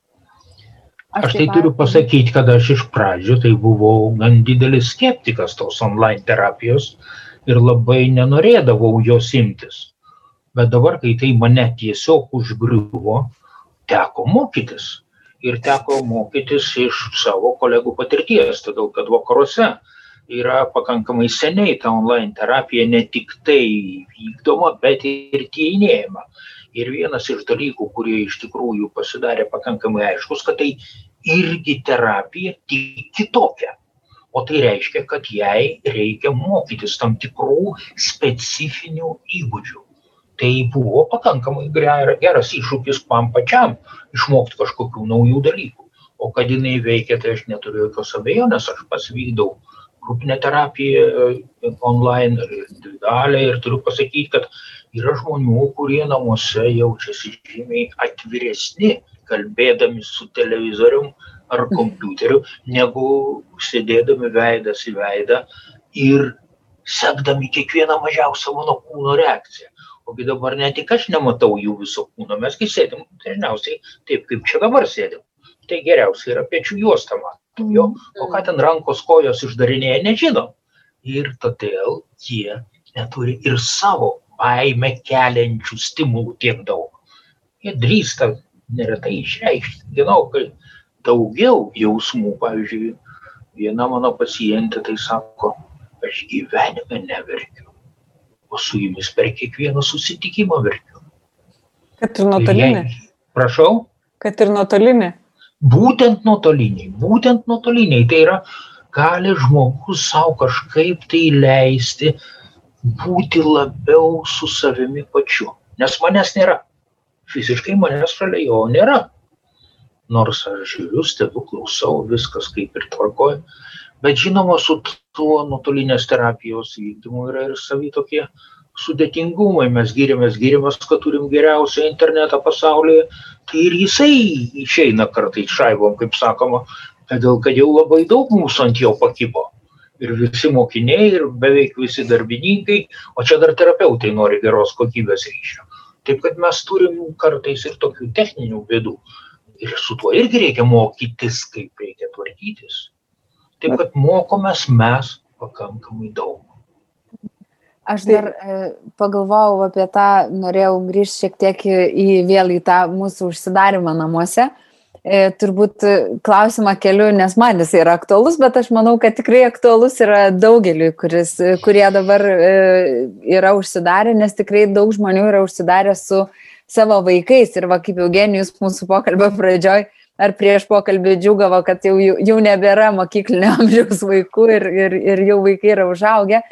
Aš tai turiu pasakyti, kad aš iš pradžių tai buvau gan didelis skeptikas tos online terapijos ir labai nenorėdavau jos imtis. Bet dabar, kai tai mane tiesiog užgriuvo, teko mokytis ir teko mokytis iš savo kolegų patirties, todėl kad vakaruose yra pakankamai seniai ta online terapija ne tik tai vykdoma, bet ir tyrinėjama. Ir vienas iš dalykų, kurie iš tikrųjų pasidarė pakankamai aiškus, kad tai irgi terapija tik kitokia. O tai reiškia, kad jai reikia mokytis tam tikrų specifinių įgūdžių tai buvo pakankamai geras iššūkis man pačiam išmokti kažkokių naujų dalykų. O kad jinai veikia, tai aš neturiu jokios abejonės, aš pats vykdau grupinę terapiją e, online ir individualią ir turiu pasakyti, kad yra žmonių, kurie namuose jaučiasi žymiai atviresni, kalbėdami su televizorium ar kompiuteriu, negu sėdėdami veidas į veidą ir sekdami kiekvieną mažiausią mano kūno reakciją. Ogi dabar ne tik aš nematau jų viso kūno, mesgi sėdim dažniausiai taip, kaip čia dabar sėdim. Tai geriausia yra pečių juosta matom. Jo, o ką ten rankos kojos išdarinėja, nežinom. Ir todėl jie neturi ir savo baimę keliančių stimulų tiek daug. Jie drįsta neretai išreikšti genokai daugiau jausmų. Pavyzdžiui, viena mano pacientė tai sako, aš gyvenime neverkiu o su jumis per kiekvieną susitikimą verkiu. Kad ir nuotolinį. Prašau? Kad ir nuotolinį. Būtent nuotoliniai, būtent nuotoliniai. Tai yra, gali žmogus savo kažkaip tai leisti būti labiau su savimi pačiu. Nes manęs nėra. Fiziškai manęs šalia jo nėra. Nors aš žiūriu, stebiu, klausau, viskas kaip ir tvarkoju bet žinoma su tuo nuotolinės terapijos vykdymu yra ir savi tokie sudėtingumai. Mes giriamės, giriamės, kad turim geriausią internetą pasaulyje, tai ir jisai išeina kartais šaibom, kaip sakoma, todėl kad jau labai daug mūsų ant jo pakibo. Ir visi mokiniai, ir beveik visi darbininkai, o čia dar terapeutai nori geros kokybės ryšio. Taip kad mes turim kartais ir tokių techninių bėdų. Ir su tuo irgi reikia mokytis, kaip reikia tvarkytis. Taip kad mokomės mes pakankamai daug. Aš dar e, pagalvojau apie tą, norėjau grįžti šiek tiek į, vėl į tą mūsų užsidarimą namuose. E, turbūt klausimą keliu, nes man jis yra aktualus, bet aš manau, kad tikrai aktualus yra daugeliui, kuris, kurie dabar e, yra užsidarę, nes tikrai daug žmonių yra užsidarę su savo vaikais. Ir va, kaip Eugenijus mūsų pokalbio pradžioj ar prieš pokalbį džiugavo, kad jau, jau nebėra mokyklinio [LAUGHS] amžiaus vaikų ir, ir, ir jau vaikai yra užaugę.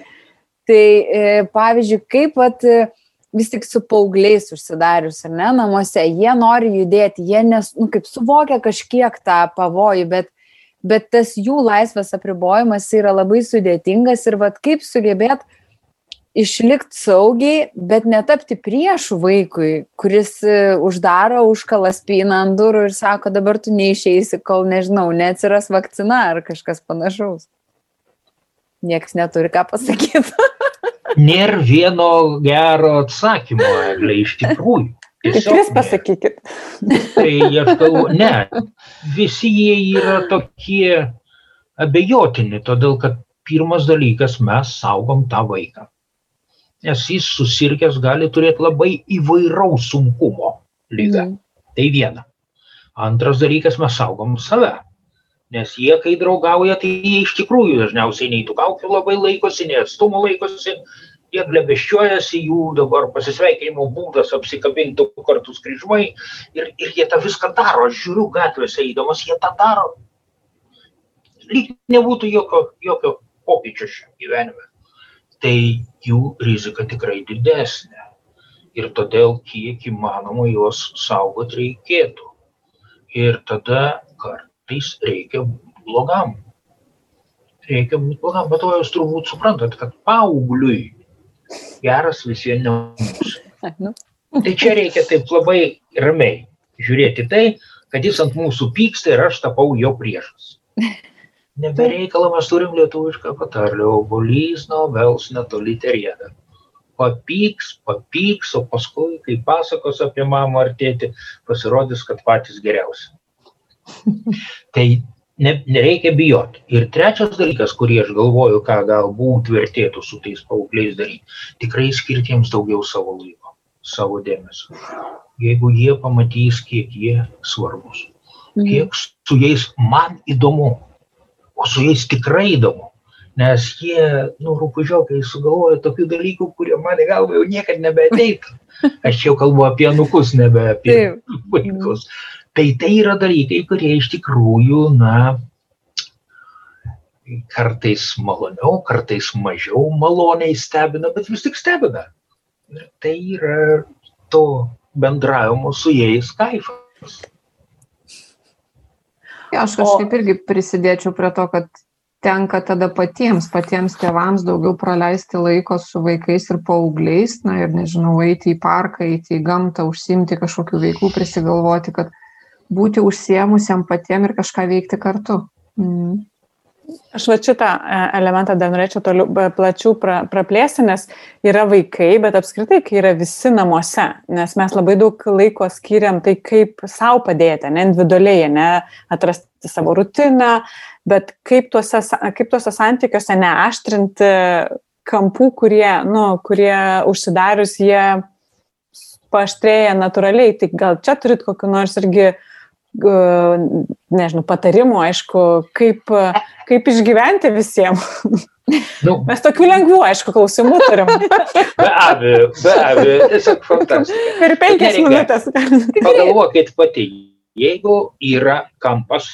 Tai e, pavyzdžiui, kaip pat e, vis tik su paaugliais užsidarius, ar ne, namuose, jie nori judėti, jie nes, nu, kaip suvokia kažkiek tą pavojų, bet, bet tas jų laisvės apribojimas yra labai sudėtingas ir vad kaip sugebėt išlikt saugiai, bet netapti priešų vaikui, kuris e, uždaro, užkala spyną ant durų ir sako, dabar tu neišeisi, kol nežinau, neatsiras vakcina ar kažkas panašaus. Niekas neturi ką pasakyti. [LAUGHS] Nėra vieno gero atsakymo, Eglė, iš tikrųjų. Tiesiog Tris pasakykit. Tai aš galvoju, ne, visi jie yra tokie abejotini, todėl kad pirmas dalykas mes saugom tą vaiką nes jis susirgęs gali turėti labai įvairaus sunkumo lygą. Mm. Tai viena. Antras dalykas, mes saugom save. Nes jie, kai draugauja, tai jie iš tikrųjų dažniausiai nei tų kaukių labai laikosi, nei atstumo laikosi, jie glebeščiuojasi, jų dabar pasisveikinimo būdas apsikabinti du kartus kryžmai ir, ir jie tą viską daro. Aš žiūriu gatvėse įdomas, jie tą daro. Lyg nebūtų jokio, jokio pokyčio šiam gyvenime tai jų rizika tikrai didesnė. Ir todėl kiek įmanoma juos saugot reikėtų. Ir tada kartais reikia būti blogam. Reikia būti blogam, bet to jūs turbūt suprantat, kad paaugliui geras visiems nebus. [LAUGHS] Nu. Tai čia reikia taip labai ramiai žiūrėti tai, kad jis ant mūsų pyksta ir aš tapau jo priešas. [LAUGHS] Nebereikalą mes turim lietuvišką patarlę, obolys nuo vels netoli terėda. Papyks, papyks, o paskui, kai pasakos apie mamą ar tėtį, pasirodys, kad patys geriausi. [LAUGHS] tai ne, nereikia bijoti. Ir trečias dalykas, kurį aš galvoju, ką galbūt vertėtų su tais paaugliais daryti, tikrai skirti jiems daugiau savo laiko, savo dėmesio. Jeigu jie pamatys, kiek jie svarbus, mhm. kiek su jais man įdomu, o su jais tikrai įdomu. Nes jie, nu, rūpužiokai sugalvoja tokių dalykų, kurie mane galva jau niekada nebeateitų. [LAUGHS] Aš jau kalbu apie nukus, nebe apie vaikus. Tai tai yra dalykai, kurie iš tikrųjų, na, kartais maloniau, kartais mažiau maloniai stebina, bet vis tik stebina. Tai yra to bendravimo su jais kaifas. Ja, aš kažkaip o... irgi prisidėčiau prie to, kad tenka tada patiems, patiems tėvams daugiau praleisti laiko su vaikais ir paaugliais, na ir nežinau, eiti į parką, eiti į gamtą, užsimti kažkokių veiklų, prisigalvoti, kad būti užsiemusiam patiem ir kažką veikti kartu. Mm. Aš va šitą e, elementą dar norėčiau toliau plačiau pra, praplėsti, nes yra vaikai, bet apskritai, kai yra visi namuose, nes mes labai daug laiko skiriam tai, kaip savo padėti, ne individualiai, ne atrasti savo rutiną, bet kaip tuose, kaip tuose santykiuose neaštrinti kampų, kurie, nu, kurie užsidarius jie paaštrėja natūraliai. Tai gal čia turit kokiu nors irgi uh, nežinau, patarimų, aišku, kaip, kaip išgyventi visiems. Nu, Mes tokių lengvų, aišku, klausimų turim. Be abejo, be abejo, tiesiog fantastika. Per penkias minutės. Pagalvokit pati, jeigu yra kampas,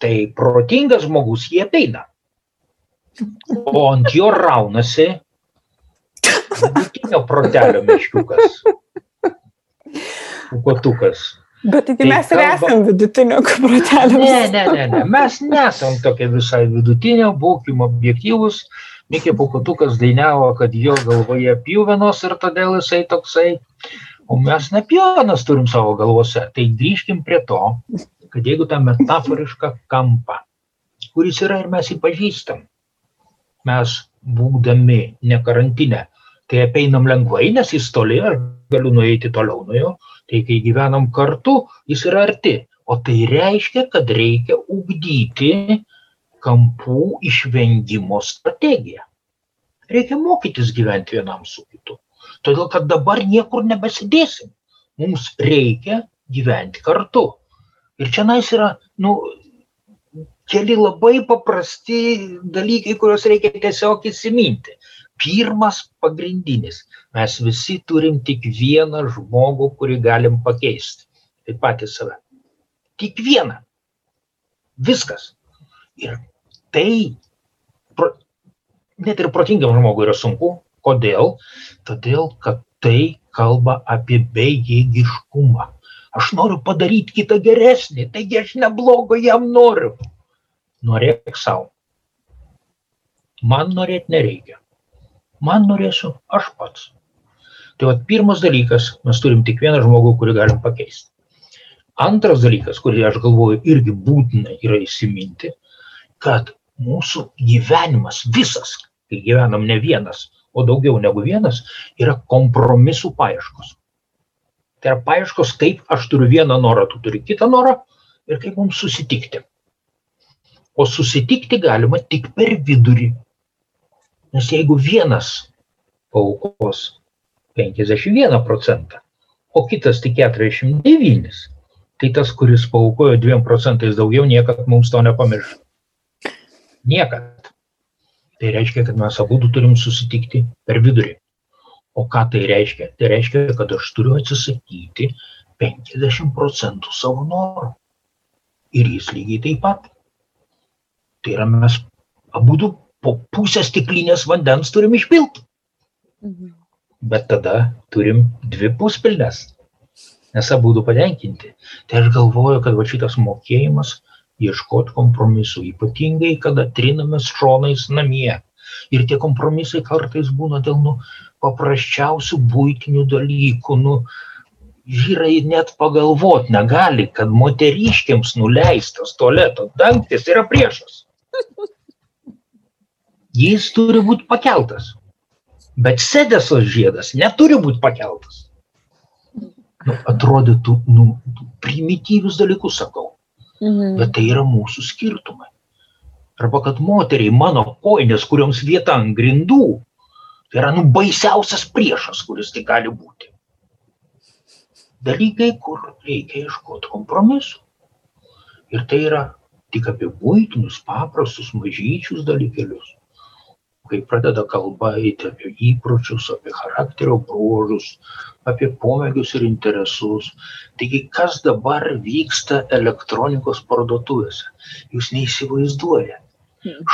tai protingas žmogus jie ateina. O ant jo raunasi vidutinio protelio meškiukas. Kotukas. Bet tai, tai mes ir esame vidutinio protelio. Ne, ne, ne, ne, mes nesam tokie visai vidutinio, būkim objektyvus. Mikė Pukutukas dainavo, kad jo galvoje pjuvenos ir todėl jisai toksai. O mes ne pjuvenas turim savo galvose. Tai grįžkim prie to, kad jeigu tą metaforišką kampą, kuris yra ir mes jį pažįstam, mes būdami ne karantinę, tai apeinam lengvai, nes jis toli, aš galiu nueiti toliau nuo jo, Tai kai gyvenam kartu, jis yra arti. O tai reiškia, kad reikia ugdyti kampų išvengimo strategiją. Reikia mokytis gyventi vienam su kitu. Todėl, kad dabar niekur nebesidėsim. Mums reikia gyventi kartu. Ir čia nais yra, nu, keli labai paprasti dalykai, kuriuos reikia tiesiog įsiminti pirmas pagrindinis. Mes visi turim tik vieną žmogų kurį galim pakeist tai patys save. Tik vieną. Viskas. Ir tai pro, net ir protingam žmogui yra sunku. Kodėl? Todėl kad tai kalba apie bejėgiškumą. Aš noriu padaryti kitą geresnį taigi aš neblogo jam noriu. Norėk sau. Man norėt nereikia man norėsiu aš pats. Tai vat pirmas dalykas, mes turim tik vieną žmogų, kurį galim pakeisti. Antras dalykas, kurį aš galvoju irgi būtina yra įsiminti, kad mūsų gyvenimas visas, kai gyvenam ne vienas, o daugiau negu vienas, yra kompromisų paieškos. Tai yra paieškos, kaip aš turiu vieną norą, tu turi kitą norą ir kaip mums susitikti. O susitikti galima tik per vidurį. Nes jeigu vienas paukos 51 procentą, o kitas tik 49, tai tas, kuris paukojo 2 procentais daugiau, niekad mums to nepamirš. Niekad. Tai reiškia, kad mes abu turim susitikti per vidurį. O ką tai reiškia? Tai reiškia, kad aš turiu atsisakyti 50 procentų savo norų. Ir jis lygiai taip pat. Tai yra mes abu po pusę stiklinės vandens turim išpilt. Mhm. Bet tada turim dvi puspilnes, nes abu du patenkinti. Tai aš galvoju, kad va šitas mokėjimas ieškoti kompromisų, ypatingai, kada trinamės šonais namie. Ir tie kompromisai kartais būna dėl nu, paprasčiausių būtinių dalykų. Nu, vyrai net pagalvot negali, kad moteriškiams nuleistas tualeto dangtis yra priešas [LAUGHS] jis turi būti pakeltas. Bet sedesos žiedas neturi būti pakeltas. Nu, atrodytų, nu, primityvius dalykus sakau. Mhm. Bet tai yra mūsų skirtumai. Arba kad moteriai mano koinės, kurioms vieta ant grindų, tai yra nu baisiausias priešas, kuris tai gali būti. Dalykai, kur reikia ieškoti kompromisų. Ir tai yra tik apie būtinius, paprastus, mažyčius dalykelius kai pradeda kalba eiti apie įpročius, apie charakterio bruožus, apie pomėgius ir interesus. Taigi, kas dabar vyksta elektronikos parduotuvėse? Jūs neįsivaizduojate.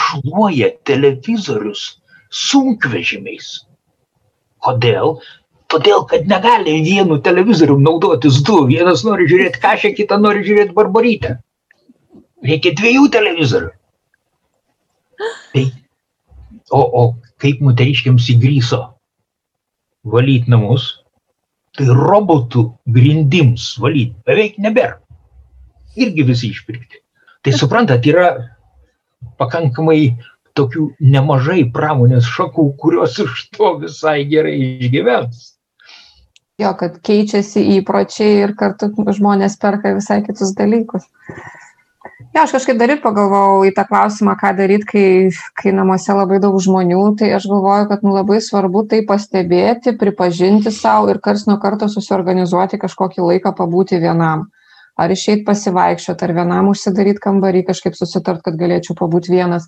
Šluoja televizorius sunkvežimiais. Kodėl? Todėl, kad negali vienu televizorium naudotis du. Vienas nori žiūrėti kažką, kitą nori žiūrėti barbarytę. Reikia dviejų televizorių. O, o kaip moteriškiams įgryso valyti namus, tai robotų grindims valyti beveik nebėra. Irgi visi išpirkti. Tai suprantat, yra pakankamai tokių nemažai pramonės šakų, kurios iš to visai gerai išgyvens. Jo, kad keičiasi įpročiai ir kartu žmonės perka visai kitus dalykus. Jo, aš kažkaip dar ir pagalvojau į tą klausimą, ką daryti, kai, kai namuose labai daug žmonių, tai aš galvoju, kad nu, labai svarbu tai pastebėti, pripažinti savo ir kars nuo karto susiorganizuoti kažkokį laiką pabūti vienam. Ar išeit pasivaikščioti, ar vienam užsidaryti kambarį, kažkaip susitart, kad galėčiau pabūti vienas.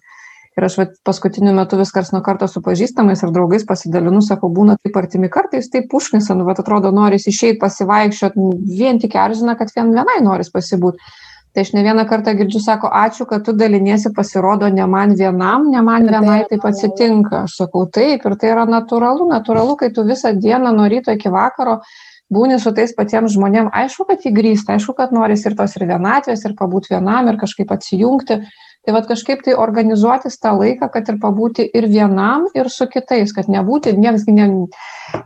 Ir aš vat, paskutiniu metu vis kars nuo karto su pažįstamais ir draugais pasidalinu, sakau, būna taip artimi kartais, taip užknisa, nu, bet atrodo, noris išeiti pasivaikščioti, vien tik erzina, kad vien vienai noris pasibūti tai aš ne vieną kartą girdžiu, sako, ačiū, kad tu daliniesi, pasirodo, ne man vienam, ne man vienai taip atsitinka. Aš sakau, taip, ir tai yra natūralu, natūralu, kai tu visą dieną nuo ryto iki vakaro būni su tais patiems žmonėms, aišku, kad įgrįsta, aišku, kad noris ir tos ir vienatvės, ir pabūti vienam, ir kažkaip atsijungti. Tai vad kažkaip tai organizuotis tą laiką, kad ir pabūti ir vienam, ir su kitais, kad nebūti, niekas ne,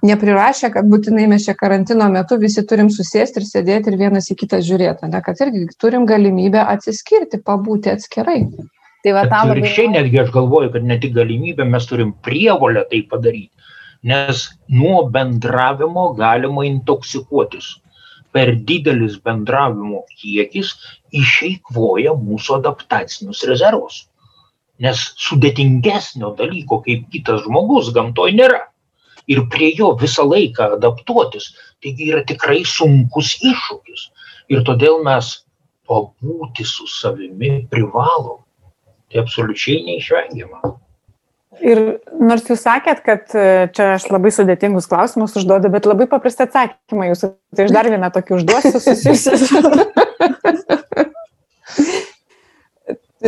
neprirašė, kad būtinai mes čia karantino metu visi turim susėsti ir sėdėti ir vienas į kitą žiūrėti, ne, kad irgi turim galimybę atsiskirti, pabūti atskirai. Tai va tam labai... Šiai netgi aš galvoju, kad ne tik galimybę, mes turim prievolę tai padaryti, nes nuo bendravimo galima intoksikuotis per didelis bendravimo kiekis išeikvoja mūsų adaptacinius rezervus. Nes sudėtingesnio dalyko kaip kitas žmogus gamtoj nėra. Ir prie jo visą laiką adaptuotis, taigi yra tikrai sunkus iššūkis. Ir todėl mes pabūti su savimi privalom. Tai absoliučiai neišvengiama. Ir nors jūs sakėt, kad e, čia aš labai sudėtingus klausimus užduodu, bet labai paprastą atsakymą jūsų. Tai aš dar vieną tokį užduosiu susijusiu. [LAUGHS]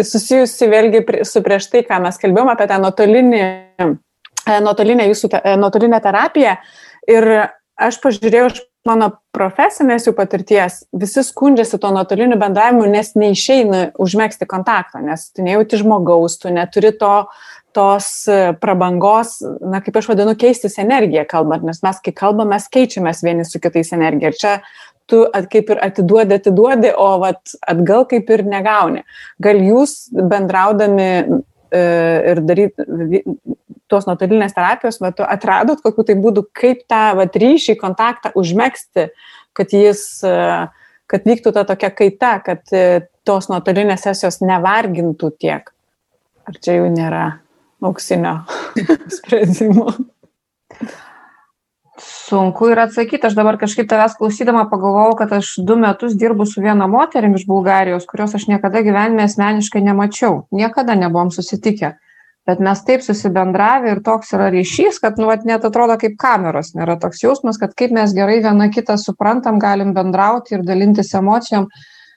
susijusi vėlgi su prieš tai, ką mes kalbėjome apie tą nuotolinį, e, nuotolinę, jūsų, e, nuotolinę terapiją. Ir aš pažiūrėjau iš mano profesinės jų patirties, visi skundžiasi to nuotoliniu bendravimu, nes neišeina užmėgsti kontaktą, nes tu nejauti žmogaus, tu neturi to tos e, prabangos, na, kaip aš vadinu, keistis energiją kalbant, nes mes, kai kalbam, mes keičiamės vieni su kitais energiją. Ir čia tu at, kaip ir atiduodi, atiduodi, o vat, atgal kaip ir negauni. Gal jūs bendraudami e, ir daryti tos nuotolinės terapijos metu atradot kokiu tai būdu, kaip tą vat, ryšį, kontaktą užmėgsti, kad jis, e, kad vyktų ta tokia kaita, kad e, tos nuotolinės sesijos nevargintų tiek. Ar čia jau nėra? Auksinio [LAUGHS] sprendimo? Sunku ir atsakyti, aš dabar kažkaip tavęs klausydama pagalvojau, kad aš du metus dirbu su viena moterim iš Bulgarijos, kurios aš niekada gyvenime asmeniškai nemačiau, niekada nebuvom susitikę. Bet mes taip susibendravę ir toks yra ryšys, kad, nu, net atrodo kaip kameros, nėra toks jausmas, kad kaip mes gerai viena kitą suprantam, galim bendrauti ir dalintis emocijom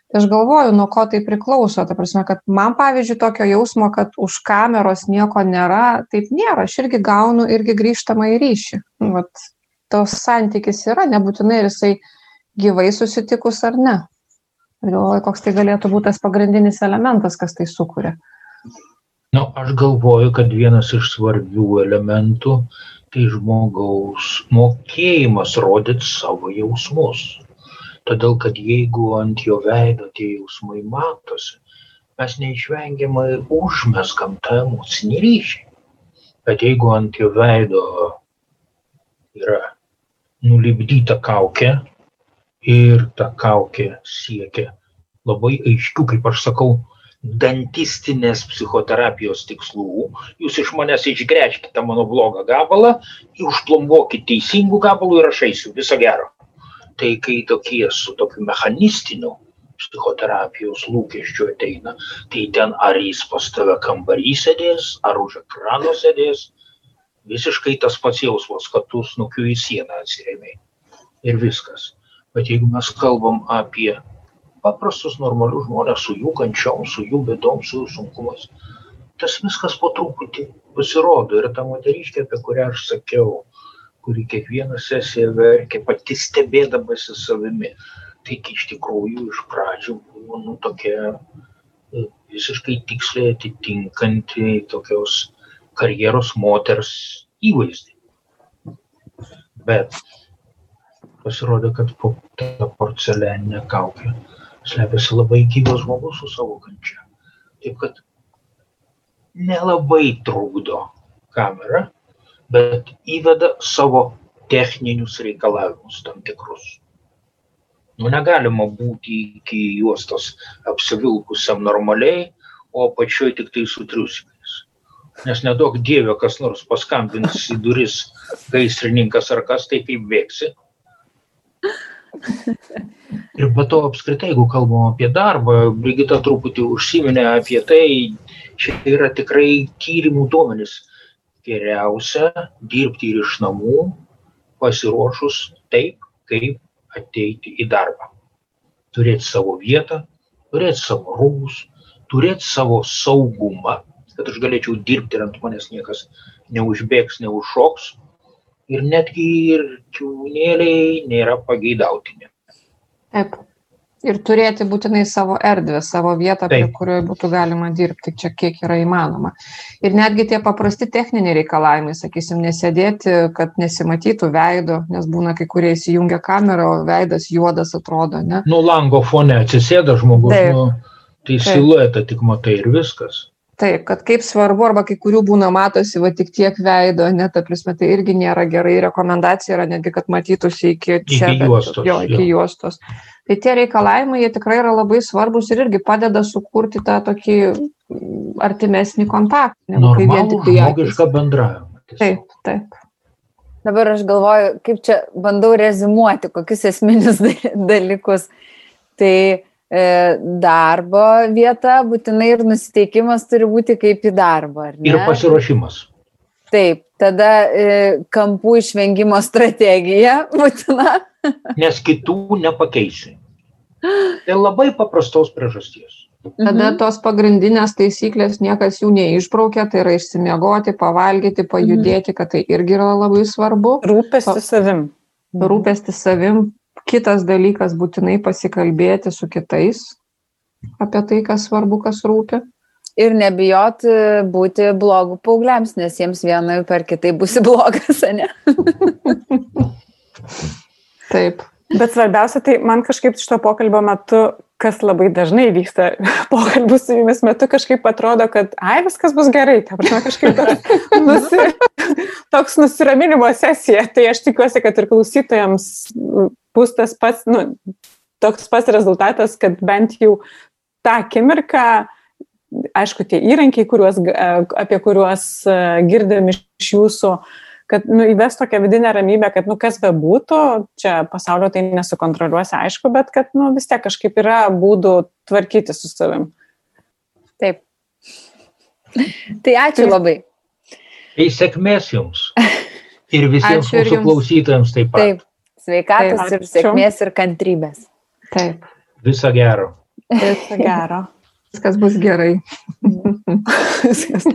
tai aš galvoju nuo ko tai priklauso. Ta prasme kad man pavyzdžiui tokio jausmo kad už kameros nieko nėra taip nėra. Aš irgi gaunu irgi grįžtamąjį ryšį. Nu vat tos santykis yra nebūtinai ar jisai gyvai susitikus ar ne. Galvoju koks tai galėtų būt tas pagrindinis elementas kas tai sukuria. Nu aš galvoju kad vienas iš svarbių elementų tai žmogaus mokėjimas rodyt savo jausmus todėl kad jeigu ant jo veido tie jausmai matosi, mes neišvengiamai užmeskam tą emocinį ryšį. Bet jeigu ant jo veido yra nulipdyta kaukė ir ta kaukė siekia labai aiškių, kaip aš sakau, dantistinės psichoterapijos tikslų, jūs iš manęs išgręžkite mano blogą gabalą, užplombuokite teisingų gabalų ir aš eisiu. Viso gero tai kai tokie su tokiu mechanistiniu psichoterapijos lūkesčiu ateina, tai ten ar jis pas tave kambarį sėdės, ar už ekrano sėdės, visiškai tas pats jausmas, kad tu snukiu į sieną atsiremiai. Ir viskas. Bet jeigu mes kalbam apie paprastus normalius žmonės su jų kančiom, su jų bėdom, su jų sunkumais, tas viskas po truputį pasirodo. Ir ta moteriškė, apie kurią aš sakiau, kuri kiekvieną sesiją verkė pati stebėdamasi savimi. Taigi iš tikrųjų iš pradžių buvo nu, tokia e, visiškai tiksliai atitinkanti tokios karjeros moters įvaizdį. Bet pasirodė, kad po tą porcelianinę kaukę slepiasi labai gyvas žmogus su savo kančia. Taip kad nelabai trukdo kamera, bet įveda savo techninius reikalavimus tam tikrus. Nu, negalima būti iki juostos apsivilkusiam normaliai, o pačioj tik tai su triusikais. Nes nedaug dievė, kas nors paskambins į duris gaisrininkas ar kas, tai kaip vėksi. Ir be to apskritai, jeigu kalbam apie darbą, Brigita truputį užsiminė apie tai, čia yra tikrai tyrimų duomenys. Geriausia dirbti ir iš namų, pasiruošus taip, kaip ateiti į darbą. Turėti savo vietą, turėti savo rūmus, turėti savo saugumą, kad aš galėčiau dirbti ir ant manęs niekas neužbėgs, neužšoks, ir netgi ir gyvūnėliai nėra pageidautini. Taip. Ir turėti būtinai savo erdvę, savo vietą, prie kurioje būtų galima dirbti, čia kiek yra įmanoma. Ir netgi tie paprasti techniniai reikalavimai, sakysim, nesėdėti, kad nesimatytų veido, nes būna kai kurie įsijungia kamerą, o veidas juodas atrodo, ne? Nu, lango fone atsisėda žmogus, Taip. nu, tai siluetą tik matai ir viskas. Taip, kad kaip svarbu, arba kai kurių būna matosi, va tik tiek veido, net, ta prasme, tai irgi nėra gerai, rekomendacija yra netgi, kad matytųsi iki čia, iki juostos. Jo, iki jo. juostos. Tai tie reikalavimai, jie tikrai yra labai svarbus ir irgi padeda sukurti tą tokį artimesnį kontaktą. Normalų žmogišką bendravimą. Taip, taip. Dabar aš galvoju, kaip čia bandau rezimuoti, kokius esminius [LAUGHS] dalykus. Tai E, darbo vieta, būtinai ir nusiteikimas turi būti kaip į darbą. Ir pasiruošimas. Taip, tada e, kampų išvengimo strategija būtina. Nes kitų nepakeisi. Tai labai paprastos priežasties. Tada mhm. tos pagrindinės taisyklės niekas jų neišbraukia, tai yra išsimiegoti, pavalgyti, pajudėti, kad tai irgi yra labai svarbu. Rūpestis savim. Rūpestis savim, Kitas dalykas - būtinai pasikalbėti su kitais apie tai, kas svarbu, kas rūpi. Ir nebijoti būti blogų paaugliams, nes jiems vienai per kitai būsi [LAUGHS] blogas, ne? Taip. Bet svarbiausia, tai man kažkaip šito pokalbio metu, kas labai dažnai vyksta [LAUGHS] pokalbių su jumis metu, kažkaip atrodo, kad, ai, viskas bus gerai, ta prasme, kažkaip toks, [LAUGHS] nusi, toks nusiraminimo sesija. Tai aš tikiuosi, kad ir klausytojams bus tas pats, nu, toks pats rezultatas, kad bent jau tą akimirką, aišku, tie įrankiai, kuriuos, apie kuriuos girdim iš jūsų, kad nu, įves tokią vidinę ramybę, kad nu, kas be būtų, čia pasaulio tai nesukontroliuosi, aišku, bet kad nu, vis tiek kažkaip yra būdų tvarkyti su savim. Taip. Tai ačiū tai, labai. Tai sėkmės jums. Ir visiems ačiū mūsų klausytojams taip pat. Taip. Sveikatos Taip, ir sėkmės ir kantrybės. Taip. Viso gero. Viso gero. Viskas bus gerai. [LAUGHS] Viskas.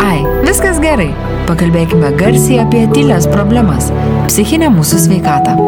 Ai, viskas gerai. Pakalbėkime garsiai apie tylės problemas - psichinę mūsų sveikatą.